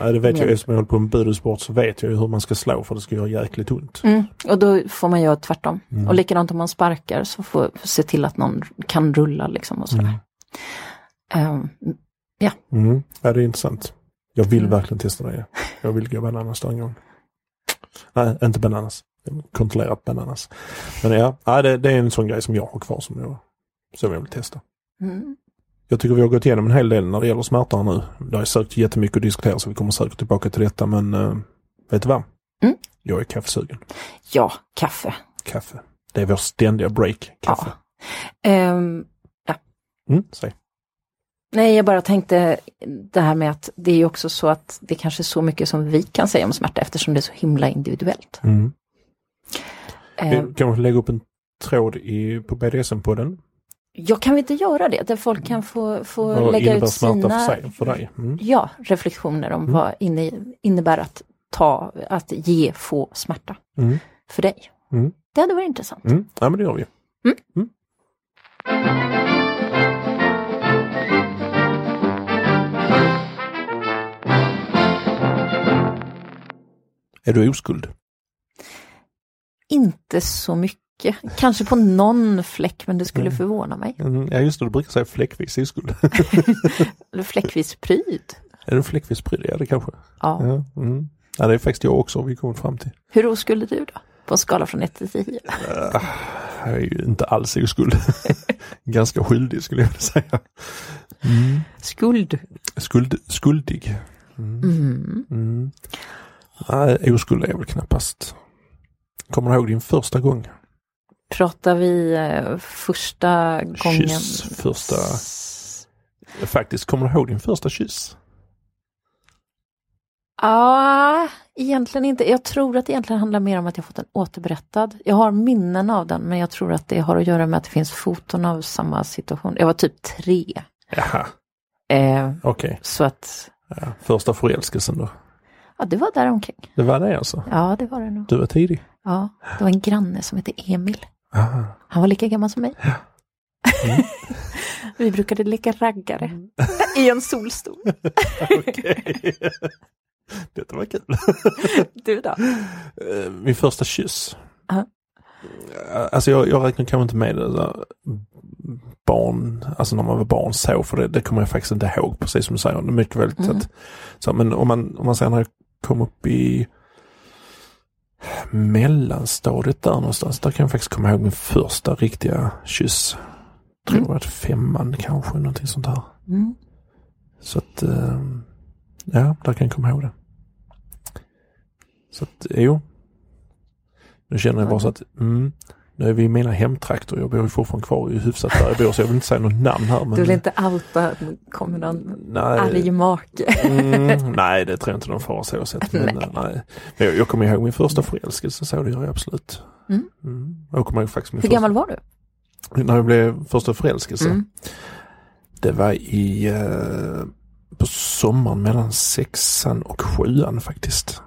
Ja, det vet jag Men- eftersom jag håller på med budosport så vet jag ju hur man ska slå för det ska göra jäkligt ont. Mm. Och då får man göra tvärtom. Mm. Och likadant om man sparkar så får se till att någon kan rulla liksom och sådär. Ehm, Mm. Ja, det är intressant. Jag vill Mm. verkligen testa det. Jag vill gå bananas där en gång. Nej, inte bananas. Kontrollerat bananas. Men ja, ja det, det är en sån grej som jag har kvar som jag, som jag vill testa. mm. Jag tycker vi har gått igenom en hel del när det gäller smärta nu. Det har säkert jättemycket att diskutera så vi kommer säkert tillbaka till detta men uh, vet du vad? Mm. Jag är kaffesugen. Ja, kaffe. Kaffe. Det är vår ständiga break, kaffe. Ja. Ehm, Mm, säg. nej, jag bara tänkte det här med att det är också så att det är kanske är så mycket som vi kan säga om smärta eftersom det är så himla individuellt. Mm. Ehm, Vi kanske lägga upp en tråd i, på BDSM-podden. Ja, kan vi inte göra det? Där folk kan få, få Vad lägga ut sina för, sig, för dig? Mm. ja, reflektioner om vad inne, innebär att ta, att ge, få smärta Mm. för dig. Mm. Det hade varit intressant. Mm. Ja, men det gör vi. Mm. Är du oskuld? Inte så mycket. Kanske på någon fläck, men det skulle Mm. förvåna mig. Mm. Ja, just det, du brukar säga fläckvis oskuld. Eller fläckvis pryd. är du fläckvis prydd? Ja, det kanske. Ja. Ja, mm. ja, det är faktiskt jag också, vi kommit fram till. Hur oskuld är du då? På en skala från 1 till 10? Ah, Jag är ju inte alls oskuld. Ganska skyldig skulle jag vilja säga. Mm. Skuld. Skuld, skuldig. Mm. Mm. Mm. Nej, oskuld är jag väl knappast. Kommer du ihåg din första gång? Pratar vi eh, första gången? Kyss, första- Faktiskt, kommer du ihåg din första kyss? Ja, egentligen inte. Jag tror att det egentligen handlar mer om att jag fått den återberättad. Jag har minnen av den, men jag tror att det har att göra med att det finns foton av samma situation. Jag var typ tre. Jaha, Eh, okej. så att, Ja, första förälskelsen då? ja det var där omkring. Det var det alltså? Ja, det var det nog. Du var tidig? Ja, det var en granne som hette Emil. Aha. Han var lika gammal som mig. Mm. Vi brukade leka raggare i en solstol. Okej. Detta var kul. Du då? Eh, Min första kyss. Ja. Alltså jag, jag räknar kanske inte med det där barn, alltså när man var barn så, för det, det kommer jag faktiskt inte ihåg precis som du säger. Det är mycket väl Mm. att, så, men om man, om man säger när jag kom upp i mellanstadiet där någonstans, där kan jag faktiskt komma ihåg min första riktiga kyss. Tror Mm. att femman kanske, någonting sånt här. Mm. Så att, eh, ja, där kan jag komma ihåg det. Så att, jo. Nu känner jag bara så att, mm, nu är vi i mina hemtrakter. Jag bor ju fortfarande kvar i hyfsat där jag bor, så jag vill inte säga något namn här. Men, Du vill inte outa, kommer någon nej, arg make? mm, nej, det tror jag inte de får så sett. Men, nej. nej. Men jag, jag kommer ihåg min första förälskelse, så det gör jag absolut. Mm. Mm. Jag kommer ihåg faktiskt min Hur första, gammal var du? När jag blev första förälskelse. Mm. Det var i eh, på sommaren mellan sexan och sjuan faktiskt.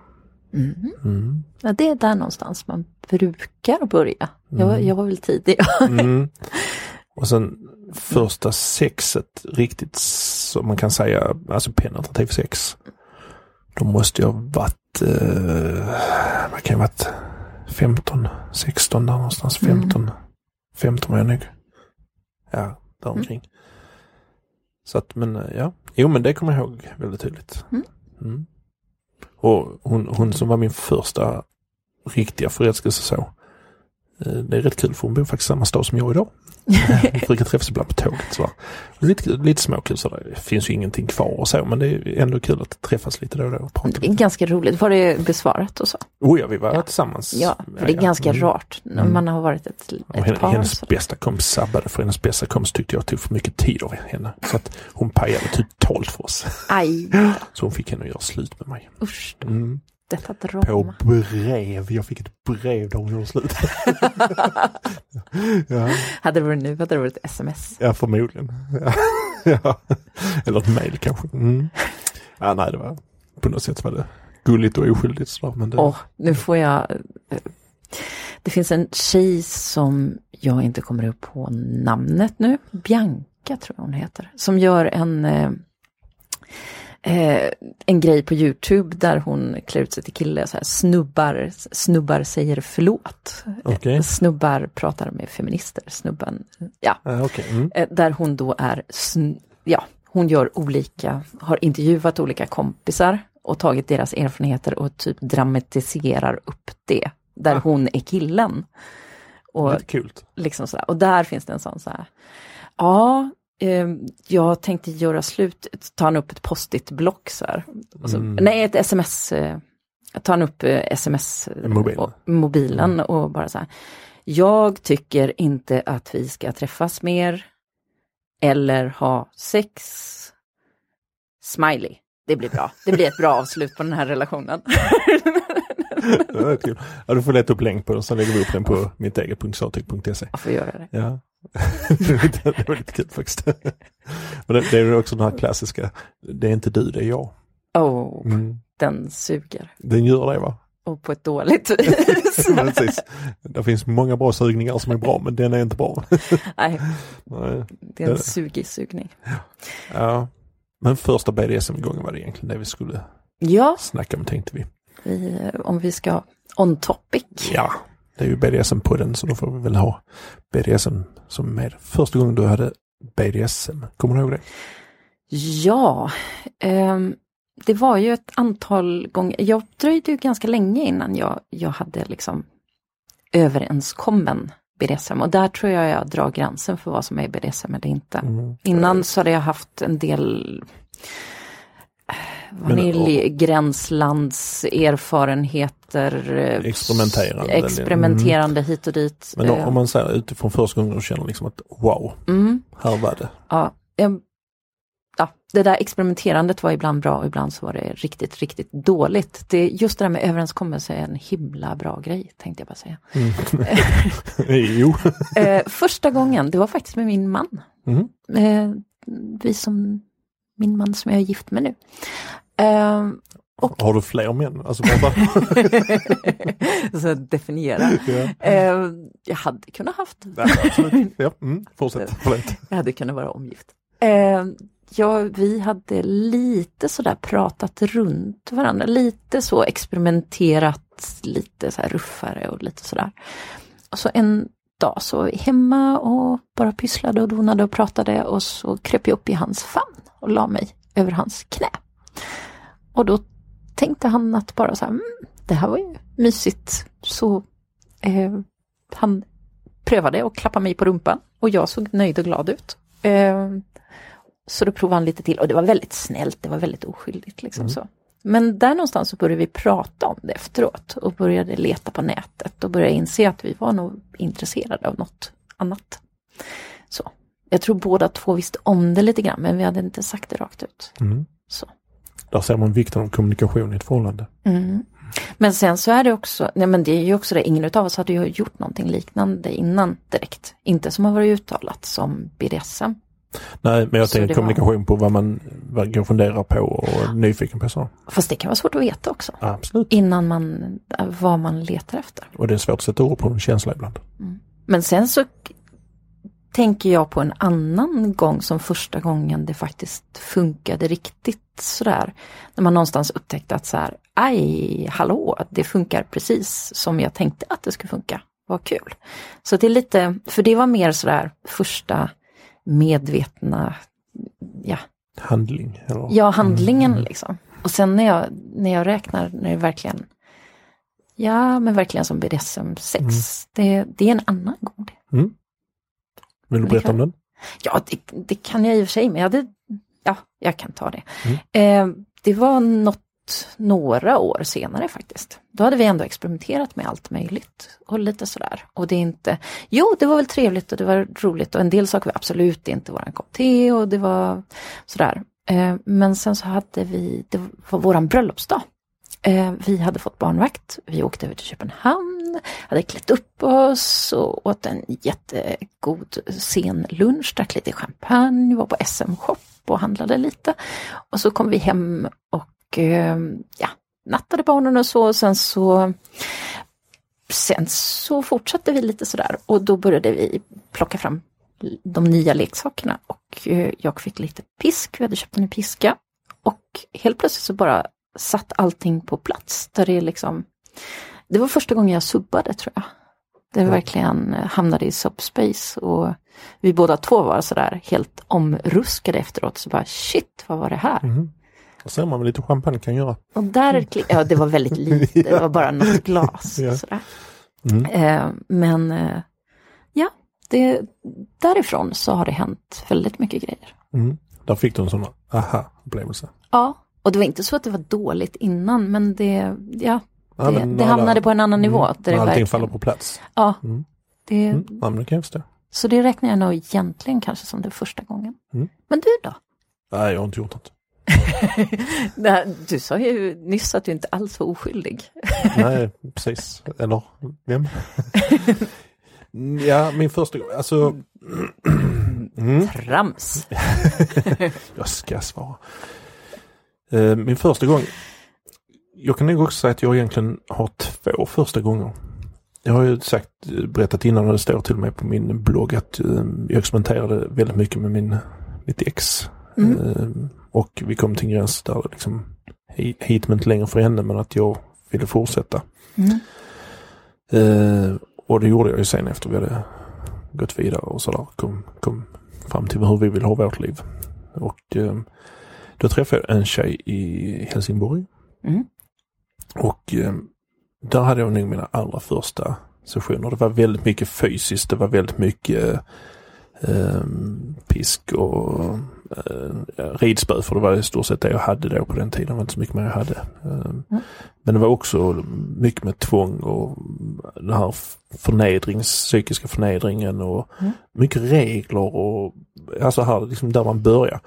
Mm. Mm. Ja, det är där någonstans man brukar börja. Jag, var- Mm. jag var väl tidig. Mm. Och sen första sexet riktigt som man kan säga, alltså penetrativ sex. Då måste jag varit, eh, vad kan jag varit, 15, 16 där någonstans, 15. 15 var jag nog. Ja, där omkring. Så att, men eh, ja, jo men det kommer jag ihåg väldigt tydligt. Mm. Mm. Och hon, hon som var min första riktiga förälskelse så. Eh, Det är rätt kul för hon bor faktiskt i samma stad som jag idag. Vi brukar träffas ibland på tåget. Så. Och Lite, lite småkul sådär. Det finns ju ingenting kvar och så men det är ändå kul att träffas lite då och då och prata Det är lite. ganska roligt. Var det besvarat och så? Oh ja, vi var Ja. tillsammans. Ja, för det är ganska Mm. rart när Mm. man har varit ett, Och ett henne, par. hennes bästa kompis sabbade för hennes bästa kompis tyckte jag tog för mycket tid av henne. Så att hon pajade totalt för oss. Aj, Så hon fick henne att göra slut med mig. usch, Mm. Detta På drama. brev. Jag fick ett brev där hon gjorde slut. ja, Hade det varit nu hade det varit sms. ja, förmodligen. Ja. Eller ett mail kanske. Mm. Ja, nej, det var på något sätt var det gulligt och oskyldigt. Sådär, men det, Åh, nu får jag... eh, Det finns en tjej som jag inte kommer upp på namnet nu. Bianca tror jag hon heter. Som gör en, eh, eh, en grej på Youtube där hon klär ut sig till kille. Så här, snubbar, snubbar säger förlåt. Okej. Snubbar pratar med feminister. Snubben, ja. Ja, okej. Mm. Eh, Där hon då är, ja, hon gör olika, har intervjuat olika kompisar och tagit deras erfarenheter och typ dramatiserar upp det. Där Ah. hon är killen. Och Lite kul. liksom. Och där finns det en sån så här. Ja, eh, jag tänkte göra slut, tar han upp ett post-it-block så här. Så, Mm. Nej, ett sms. Eh, tar han upp eh, sms Mobilen. och, mobilen och bara så här. Jag tycker inte att vi ska träffas mer eller ha sex. Smiley. Det blir bra. Det blir ett bra avslut på den här relationen. Ja, du får leta upp länk på den så lägger vi upp den på mitt eget.satyg.se. Jag får göra det. Ja. det var lite kul faktiskt. Men det, det är också den här klassiska, det är inte du, det är jag. Oh, Mm. den suger. Den gör det va? Och på ett dåligt vis. Precis. Det finns många bra sugningar som är bra men den är inte bra. Nej, Nej. det är en sugig sugning. Ja. Men första BDSM-gången var det egentligen det vi skulle Ja, snacka om tänkte vi. vi, om vi ska on topic. Ja, det är ju BDSM på den så då får vi väl ha BDSM som med. Första gången du hade BDSM, kommer du ihåg det? Ja, ehm, det var ju ett antal gånger. Jag dröjde ju ganska länge innan jag, jag hade liksom överenskommen BDSM och där tror jag jag drar gränsen för vad som är BDSM eller inte. Mm. Innan så hade jag haft en del eh, Men, erfarenheter. eh, Experimenterande. Experimenterande hit och dit. Men då, Eh, om man säger utifrån första gången du känner liksom att wow, mm. här var det. Ja, jag, ja, det där experimenterandet var ibland bra och ibland så var det riktigt, riktigt dåligt. Det, just det där med överenskommelse är en himla bra grej, tänkte jag bara säga. jo. Eh, första gången, det var faktiskt med min man. Mm. Vi som, min man som jag är gift med nu. Eh, Har du fler män? Alltså så definiera. ja. Eh, jag hade kunnat haft, Nej, absolut. Ja, mm, fortsätt. Förlåt. jag hade kunnat vara omgift. Eh, ja, vi hade lite sådär pratat runt varandra, lite så experimenterat, lite så här ruffare och lite sådär. Och så en dag så var vi hemma och bara pysslade och donade och pratade och så kröp jag upp i hans famn och la mig över hans knä. Och då tänkte han att bara så här, mm, det här var ju mysigt. Så eh, han prövade och klappade mig på rumpan och jag såg nöjd och glad ut. Eh, så då provade han lite till och det var väldigt snällt, det var väldigt oskyldigt. Liksom så. Men där någonstans så började vi prata om det efteråt och började leta på nätet och började inse att vi var nog intresserade av något annat. Så. Jag tror båda två visste om det lite grann men vi hade inte sagt det rakt ut. Mm. Så. Där ser man vikten av kommunikation i ett förhållande. Mm. Men sen så är det också, nej men det är ju också det, ingen utav oss hade ju gjort någonting liknande innan direkt. Inte som har varit uttalat som BDSM. Nej, men jag Så tänker det var- kommunikation på vad man och funderar på och är nyfiken på. Så. Fast det kan vara svårt att veta också. Absolut. Innan man, vad man letar efter. Och det är svårt att sätta ord på en känsla ibland. Men sen så tänker jag på en annan gång som första gången det faktiskt funkade riktigt sådär. När man någonstans upptäckte att så här, aj, hallå, det funkar precis som jag tänkte att det skulle funka. Vad kul. Så det är lite, för det var mer sådär första medvetna, ja, Handling. Eller? Ja, handlingen liksom. Och sen när jag, när jag räknar, när det verkligen, ja men verkligen som BDSM 6, det, det är en annan gång. Det. Mm. Vill du berätta om kan- den? Ja, det, det kan jag i och för sig, men jag hade, ja, jag kan ta det. Eh, det var något, några år senare faktiskt. Då hade vi ändå experimenterat med allt möjligt och lite sådär. Och det är inte, jo det var väl trevligt och det var roligt och en del saker var absolut inte våran kopp te och det var sådär. Eh, men sen så hade vi, det var våran bröllopsdag. Eh, vi hade fått barnvakt, vi åkte över till Köpenhamn, hade klätt upp oss och åt en jättegod sen lunch, drack lite champagne, var på SM-shop och handlade lite. Och så kom vi hem och eh, ja, nattade barnen och så. Och sen så Sen så fortsatte vi lite sådär och då började vi plocka fram de nya leksakerna och eh, jag fick lite pisk, vi hade köpt en ny piska. Och helt plötsligt så bara satt allting på plats. Där det liksom, det var första gången jag subbade tror jag. Det Ja. verkligen eh, hamnade i subspace och vi båda två var sådär helt omruskade efteråt. Så bara shit, vad var det här? Mm. Och ser man vad lite champagne kan göra. Och där, ja det var väldigt lite, det var bara något glas. Ja. Sådär. Mm. Eh, men eh, ja, det, därifrån så har det hänt väldigt mycket grejer. Mm. Där fick du en sån aha-upplevelse. Ja, och det var inte så att det var dåligt innan men det, ja, Ja, det, men det alla- hamnade på en annan nivå. Mm. Där allting verkligen- faller på plats. Ja, Mm. Det, Mm. Ja, men det kan jag. Så det räknar jag nog egentligen kanske som den första gången. Mm. Men du då? Nej, jag har inte gjort något. Nej, Du sa ju nyss att du inte alls var oskyldig. Nej, precis. Eller vem? ja, min första gång. Alltså... Mm. Trams! Jag ska svara. Eh, Min första gång. Jag kan nog också säga att jag egentligen har två första gånger. Jag har ju sagt, berättat innan och det står till och med på min blogg att eh, jag experimenterade väldigt mycket med min, mitt ex. Mm. Eh, Och vi kom till en gräns där liksom hi- hit men inte längre för henne men att jag ville fortsätta. Mm. Eh, och det gjorde jag ju sen efter vi hade gått vidare och sådär. Kom, kom fram till hur vi vill ha vårt liv. Och eh, då träffade jag en tjej i Helsingborg. Mm. Och eh, där hade jag nog mina allra första sessioner. Det var väldigt mycket fysiskt. Det var väldigt mycket eh, pisk och eh, ridspö. För det var i stort sett det jag hade då på den tiden. Det var inte så mycket mer jag hade. Eh, Men det var också mycket med tvång och den här förnedrings, psykiska förnedringen och Mm. mycket regler och alltså här liksom där man börjar.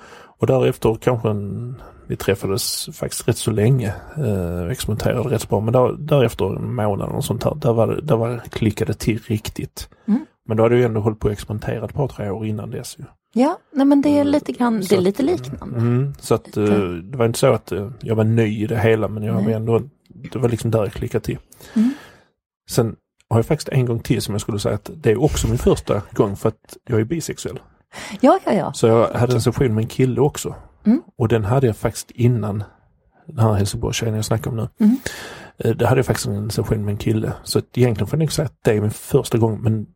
Och därefter kanske en, vi träffades faktiskt rätt så länge, eh, experimenterade rätt bra, men där, därefter en månad och sånt här, där var det, där var klickade till riktigt. Mm. Men då hade jag ändå hållit på och experimenterat ett par tre år innan dess ju. Ja, nej men det är lite grann, det är att, lite liknande. Mm, så att eh, det var inte så att eh, jag var ny i det hela men jag var ändå, det var liksom där jag klickade till. Mm. Sen har jag faktiskt en gång till som jag skulle säga att det är också min första gång för att jag är bisexuell. Ja, ja, ja. Så jag hade en session med en kille också. Mm. Och den hade jag faktiskt innan den här Helsingborgstjejen jag snackar om nu. Mm. Eh, Det hade jag faktiskt en session med en kille. Så att egentligen får jag nog säga att det är min första gång men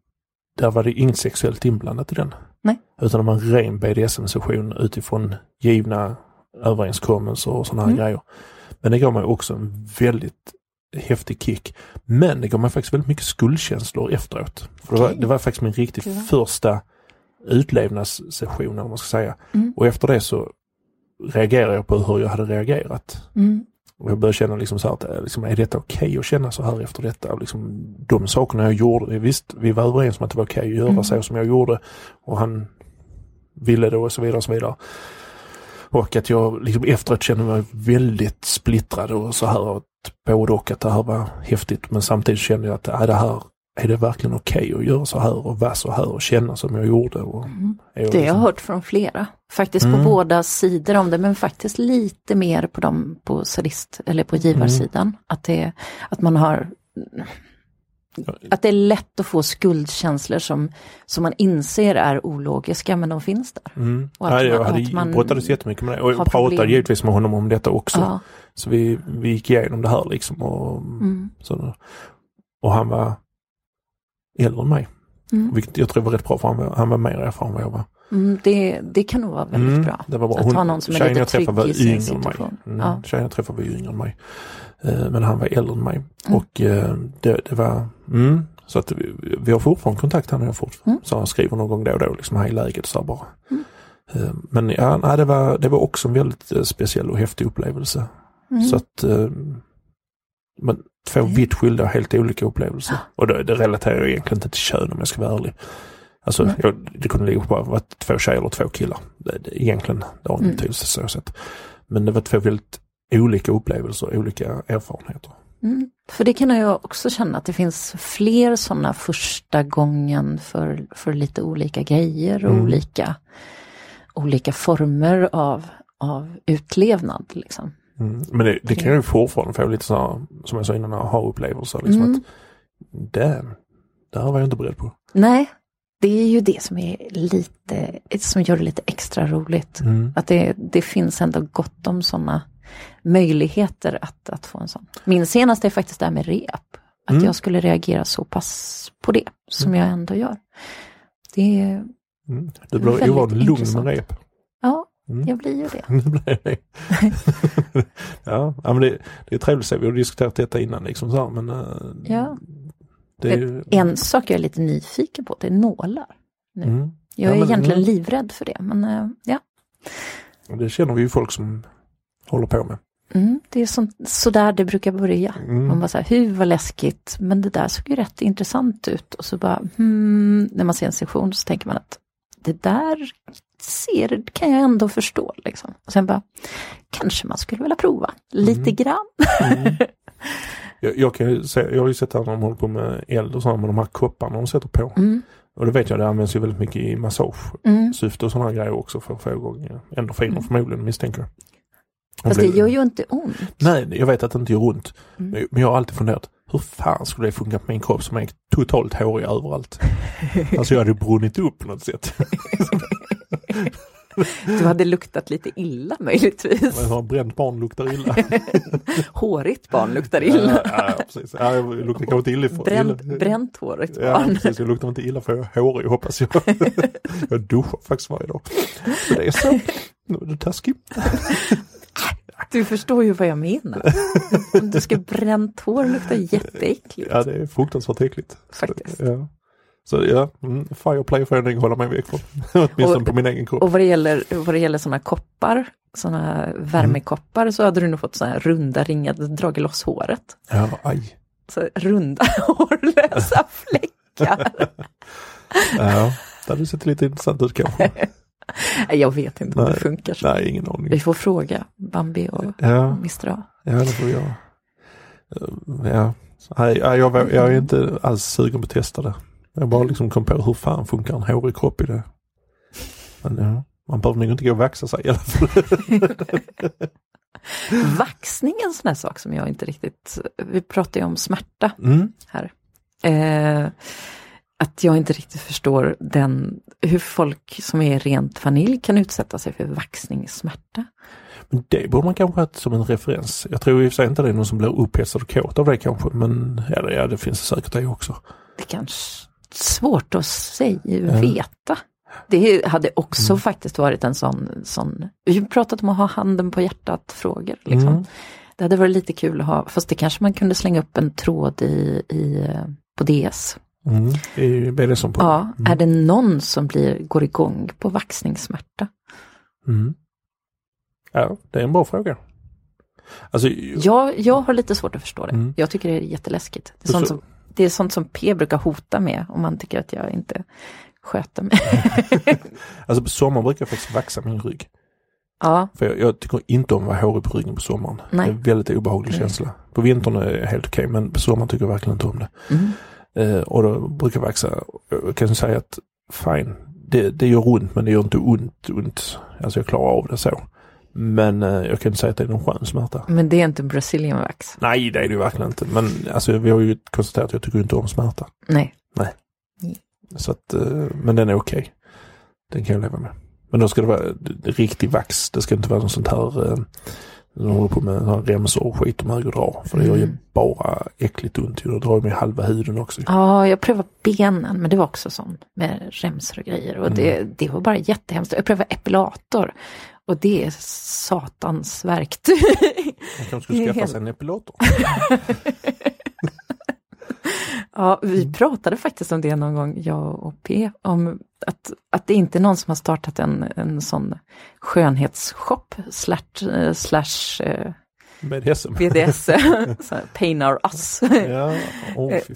där var det inget sexuellt inblandat i den. Nej. Utan det var en ren BDSM-session utifrån givna överenskommelser och sådana här Mm. grejer. Men det gav mig också en väldigt häftig kick. Men det gav mig faktiskt väldigt mycket skuldkänslor efteråt. För det, var, det var faktiskt min riktigt första utlevnadssession eller vad man ska säga. Mm. Och efter det så reagerade jag på hur jag hade reagerat. Mm. Och jag började känna liksom så här att, eh, liksom, är detta okej att känna så här efter detta? Och liksom, de sakerna jag gjorde, visst vi var överens om att det var okej att göra Mm. så som jag gjorde. Och han ville det och så vidare och så vidare. Och att jag liksom efteråt kände mig väldigt splittrad och så här. Både och att det här var häftigt men samtidigt kände jag att äh, det här är det verkligen okej att göra så här och vara så här och känna som jag gjorde. Och, Mm. jag Det har jag liksom- hört från flera. Faktiskt Mm. på båda sidor om det, men faktiskt lite mer på dem på sadist eller på givarsidan. Att, det, att man har att det är lätt att få skuldkänslor som, som man inser är ologiska, men de finns där. Mm. Och att Ja, jag man- hade att man brottades jättemycket med det och har jag pratade problem. givetvis med honom om detta också. Ja, Så vi, vi gick igenom det här liksom och, mm, så, och han var äldre än mig. mm, Vilket jag tror var rätt bra för han var, han var mer erfaren än vad jag var. mm, det, det kan nog vara väldigt Mm, bra. Det var bra. Att ha någon som är lite trygg i var sin yngre än mig. situation. Mm, Ja. Tjejen jag träffade var yngre än mig. Eh, men han var äldre än mig. Mm. Och eh, det, det var, mm, så att vi, vi har fortfarande kontakt han och jag fortfarande. Mm. Så han skriver någon gång då och då liksom hej läget så här bara. Mm. Eh, men ja, nej, det, var, det var också en väldigt eh, speciell och häftig upplevelse. Mm. Så att eh, men två Mm. vitt skilda, helt olika upplevelser. Och det, det relaterar jag egentligen inte till kön om jag ska vara ärlig. Alltså Nej. jag, det kunde ligga på vara två tjejer eller två killar. Det, det, egentligen, det har ingen Mm. betydelse så sett. Men det var två väldigt olika upplevelser, olika erfarenheter. Mm. För det kan jag också känna att det finns fler sådana första gången för, för lite olika grejer och Mm. olika, olika former av, av utlevnad. Liksom. Mm. Men det, det kan ju fortfarande få lite så här, som jag sa innan, aha-upplevelser. Liksom Mm. att, damn, det här var jag inte beredd på. Nej, det är ju det som är lite, som gör det lite extra roligt. Mm. Att det, det finns ändå gott om sådana möjligheter att, att få en sån. Min senaste är faktiskt det här med rep. Att Mm. jag skulle reagera så pass på det som jag ändå gör. Det är, Mm. Du blir ovanligt lugn med rep. ja, Mm. jag blir ju det. Det blev det. ja, ja, men det, det är trevligt att se. Vi har diskuterat detta innan liksom så här, men eh, Ja. ju... En sak jag är lite nyfiken på, det är nålar. nu. Mm. Jag Ja, är men- egentligen mm. livrädd för det, men eh, ja. Det känner vi ju folk som håller på med. Mm, det är sånt, sådär det brukar börja. Mm. Man bara så här, hur vad läskigt, men det där såg ju rätt intressant ut. Och så bara, hmm, när man ser en session så tänker man att det där ser, kan jag ändå förstå. Liksom. Och sen bara, kanske man skulle vilja prova lite Mm. grann. Jag, jag, kan ju se, jag har ju sett att de håller på med eld och sådär med de här kopparna de sätter på. Mm, Och det vet jag, det används ju väldigt mycket i massagesyfte mm. och sådana grejer också för att få igång endorfiner förmodligen misstänker jag. Fast det gör ju inte ont. Nej, jag vet att det inte gör ont. Mm. Men men jag har alltid funderat, hur fan skulle det funka på min kropp som är totalt hårig överallt? alltså jag hade brunnit upp på något sätt. Du hade luktat lite illa möjligtvis. Har bränt barn luktar illa. Hårigt barn luktar illa. Ja, ja, precis. Ja, jag luktar kanske inte illa. för- Bränt, illa. bränt hårigt Ja, barn. precis. Jag luktar inte illa för jag är hårig hoppas jag. jag duschar faktiskt varje dag. Så det är så. Nu är du taskig. Du förstår ju vad jag menar. Om du ska bränt hår luktar jätteäckligt. Ja, det är fruktansvärt äckligt. Faktiskt. Ja. Så ja, mm, Fireplay får jag nog hålla mig väck från. Åtminstone Och- på min egen kropp. Och vad det gäller, vad det gäller sådana koppar, sådana värmekoppar, så hade du nog fått sådana här runda ringar, dragit loss håret. Ja, aj. Så runda hårlösa fläckar. Ja, det hade sett lite intressant ut kanske. Jag vet inte om det funkar så. Nej, ingen aning. Vi får fråga Bambi och Ja, A. ja det får. Eh, Ja, Nej, ja, jag, jag är inte alls sugen på att testa det. Jag bara liksom kom på hur fan funkar en hårig kropp i det. Men ja, man behöver nog inte gå och vaxa sig i alla fall. Vaxning är en sån här sak som jag inte riktigt, vi pratar ju om smärta Mm. här. Eh, att jag inte riktigt förstår den, hur folk som är rent vanilj kan utsätta sig för vaxningssmärta. Men det borde man kanske ha som en referens. Jag tror i och för sig inte det är någon som blir upphetsad och kåt av det kanske. Men ja, det, finns säkert det också. Det kanske svårt att säga, veta. Det hade också Mm. faktiskt varit en sån, sån, vi har pratat om att ha handen på hjärtat frågor. Liksom. Mm. Det hade varit lite kul att ha, fast det kanske man kunde slänga upp en tråd i, i, på DS. Mm. Det är ju BDSM på. Ja, Mm. är det någon som blir, går igång på vaxningssmärta? Mm. Ja, det är en bra fråga. Alltså, Jag, jag har lite svårt att förstå det. Mm. Jag tycker det är jätteläskigt. Det är, Så- sånt som, det är sånt som P brukar hota med om man tycker att jag inte sköter mig. alltså på sommaren brukar jag faktiskt vaxa min rygg. ja, För jag, jag tycker inte om att vara hårig på ryggen på sommaren. Nej. Det är en väldigt obehaglig Nej. känsla. På vintern är det helt okej men på sommaren tycker jag verkligen inte om det. mm. Eh, och då brukar jag vaxa. Jag kan säga att fine, det, det gör ont men det gör inte ont, ont. Alltså jag klarar av det så. Men eh, jag kan inte säga att det är någon skön smärta. men det är inte Brazilian wax. Nej det är det ju verkligen inte. Men alltså vi har ju konstaterat att jag tycker inte om smärta. Nej. Så att, eh, men den är okej. Den kan jag leva med. Men då ska det vara riktig vax. Det ska inte vara något sånt här eh, de håller på med remsor och skit de höger drar. För det gör ju Mm. bara äckligt ont. Då drar ju med halva huden också. Ja, jag prövade benen, men det var också sånt med remsor och grejer. Och det, Mm. det var bara jättehemskt. Jag prövade epilator. Och det är satans verktyg. Man kanske skulle skaffa sig en epilator. Ja, vi pratade faktiskt om det någon gång, jag och P, om att, att det inte är någon som har startat en, en sån skönhetsshop slash, eh, slash eh, BDSM. BDS, så här, pain our us. Ja,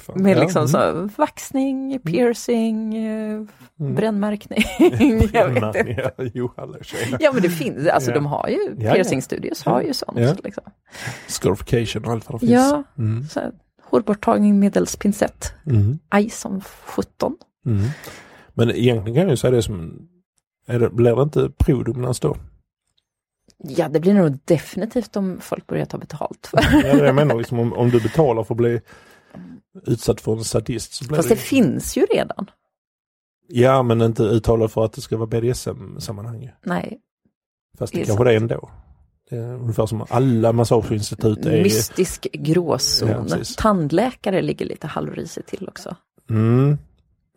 fan. Med ja. liksom mm. så vaxning, piercing, eh, Mm. brännmärkning. jag vet inte. Ja, jo, men det finns, alltså Ja. de har ju, ja. piercingstudios har ju sånt. Ja. Liksom. Scarification och allt vad det finns. Ja, Mm. så här, hårborttagning medelst pincett. Mm. Aj som 17. Mm. Men egentligen kan jag ju säga det som, är det, blir det inte prodominans då? Ja, det blir nog definitivt om folk börjar ta betalt för. Ja, det det jag menar, liksom, om, om du betalar för att bli utsatt för en sadist så blir Fast det finns ju redan. Ja, men inte uttalad för att det ska vara BDSM-sammanhang. Nej, Fast Det det kanske det är ändå. Det är ungefär som alla massageinstitut är. mystisk gråzon. Ja. Tandläkare ligger lite halvrisigt till också. Mm.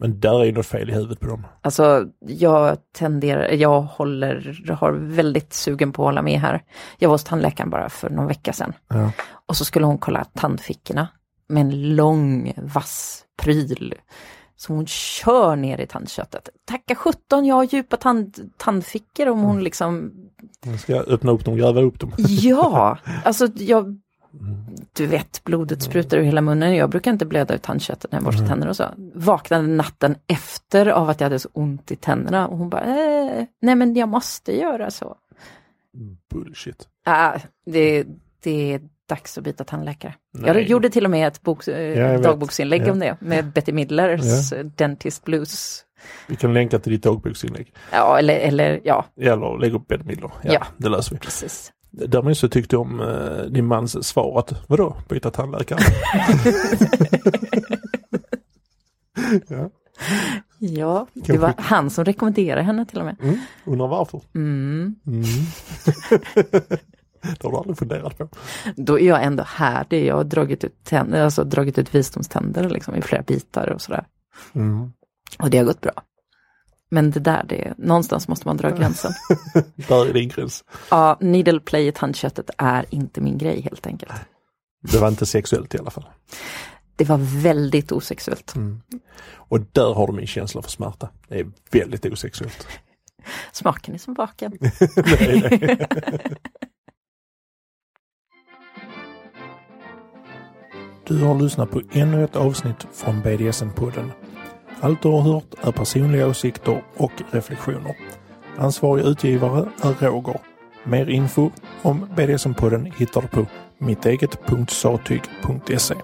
Men där är ju något fel i huvudet på dem. Alltså, jag tenderar, jag håller, har väldigt sugen på att hålla med här. Jag var hos tandläkaren bara för någon vecka sedan. Ja. Och så skulle hon kolla tandfickorna med en lång vass pryl. Så hon kör ner i tandköttet. Tacka sjutton, jag har djupa tand, tandfickor om hon liksom Man ska öppna upp dem, gräva upp dem. Ja, alltså jag... Du vet, blodet sprutar ur hela munnen. Jag brukar inte blöda ut tandköttet när jag borstar tänderna och så. Vaknade natten efter av att jag hade så ont i tänderna och hon bara, eh, nej men jag måste göra så. Bullshit. Ah, det, det är dags att byta tandläkare. Nej. Jag gjorde till och med ett bok, eh, vet. dagboksinlägg Ja. om det med Betty Midlers eh, Dentist Blues. Vi kan länka till ditt dagboksinlägg. Ja, eller, eller ja, Eller lägga upp Bed Midler. Ja, Ja. det löser vi. precis. Däremot så tyckte jag om eh, din mans svar att vadå, byta tandläkare? ja. Ja, det Kanske- var han som rekommenderade henne till och med. mm. Undrar varför? Mm. Mm. det har du aldrig funderat på. Då är jag ändå härdig. Jag har dragit ut, tänder, alltså dragit ut visdomständer liksom, i flera bitar och sådär. Mm. Och det har gått bra. Men det där, det, någonstans måste man dra gränsen. Där är din gräns. Ja, needle play i tandköttet är inte min grej helt enkelt. Det var inte sexuellt i alla fall. Det var väldigt osexuellt. Och där har du min känsla för smärta. Det är väldigt osexuellt. Smaken är som baken. Är det. Du har lyssnat på ännu ett avsnitt från BDSM-podden. Allt du har hört är personliga åsikter och reflektioner. Ansvarig utgivare är Roger. Mer info om BDSM-podden hittar du på mitteget.satyg.se.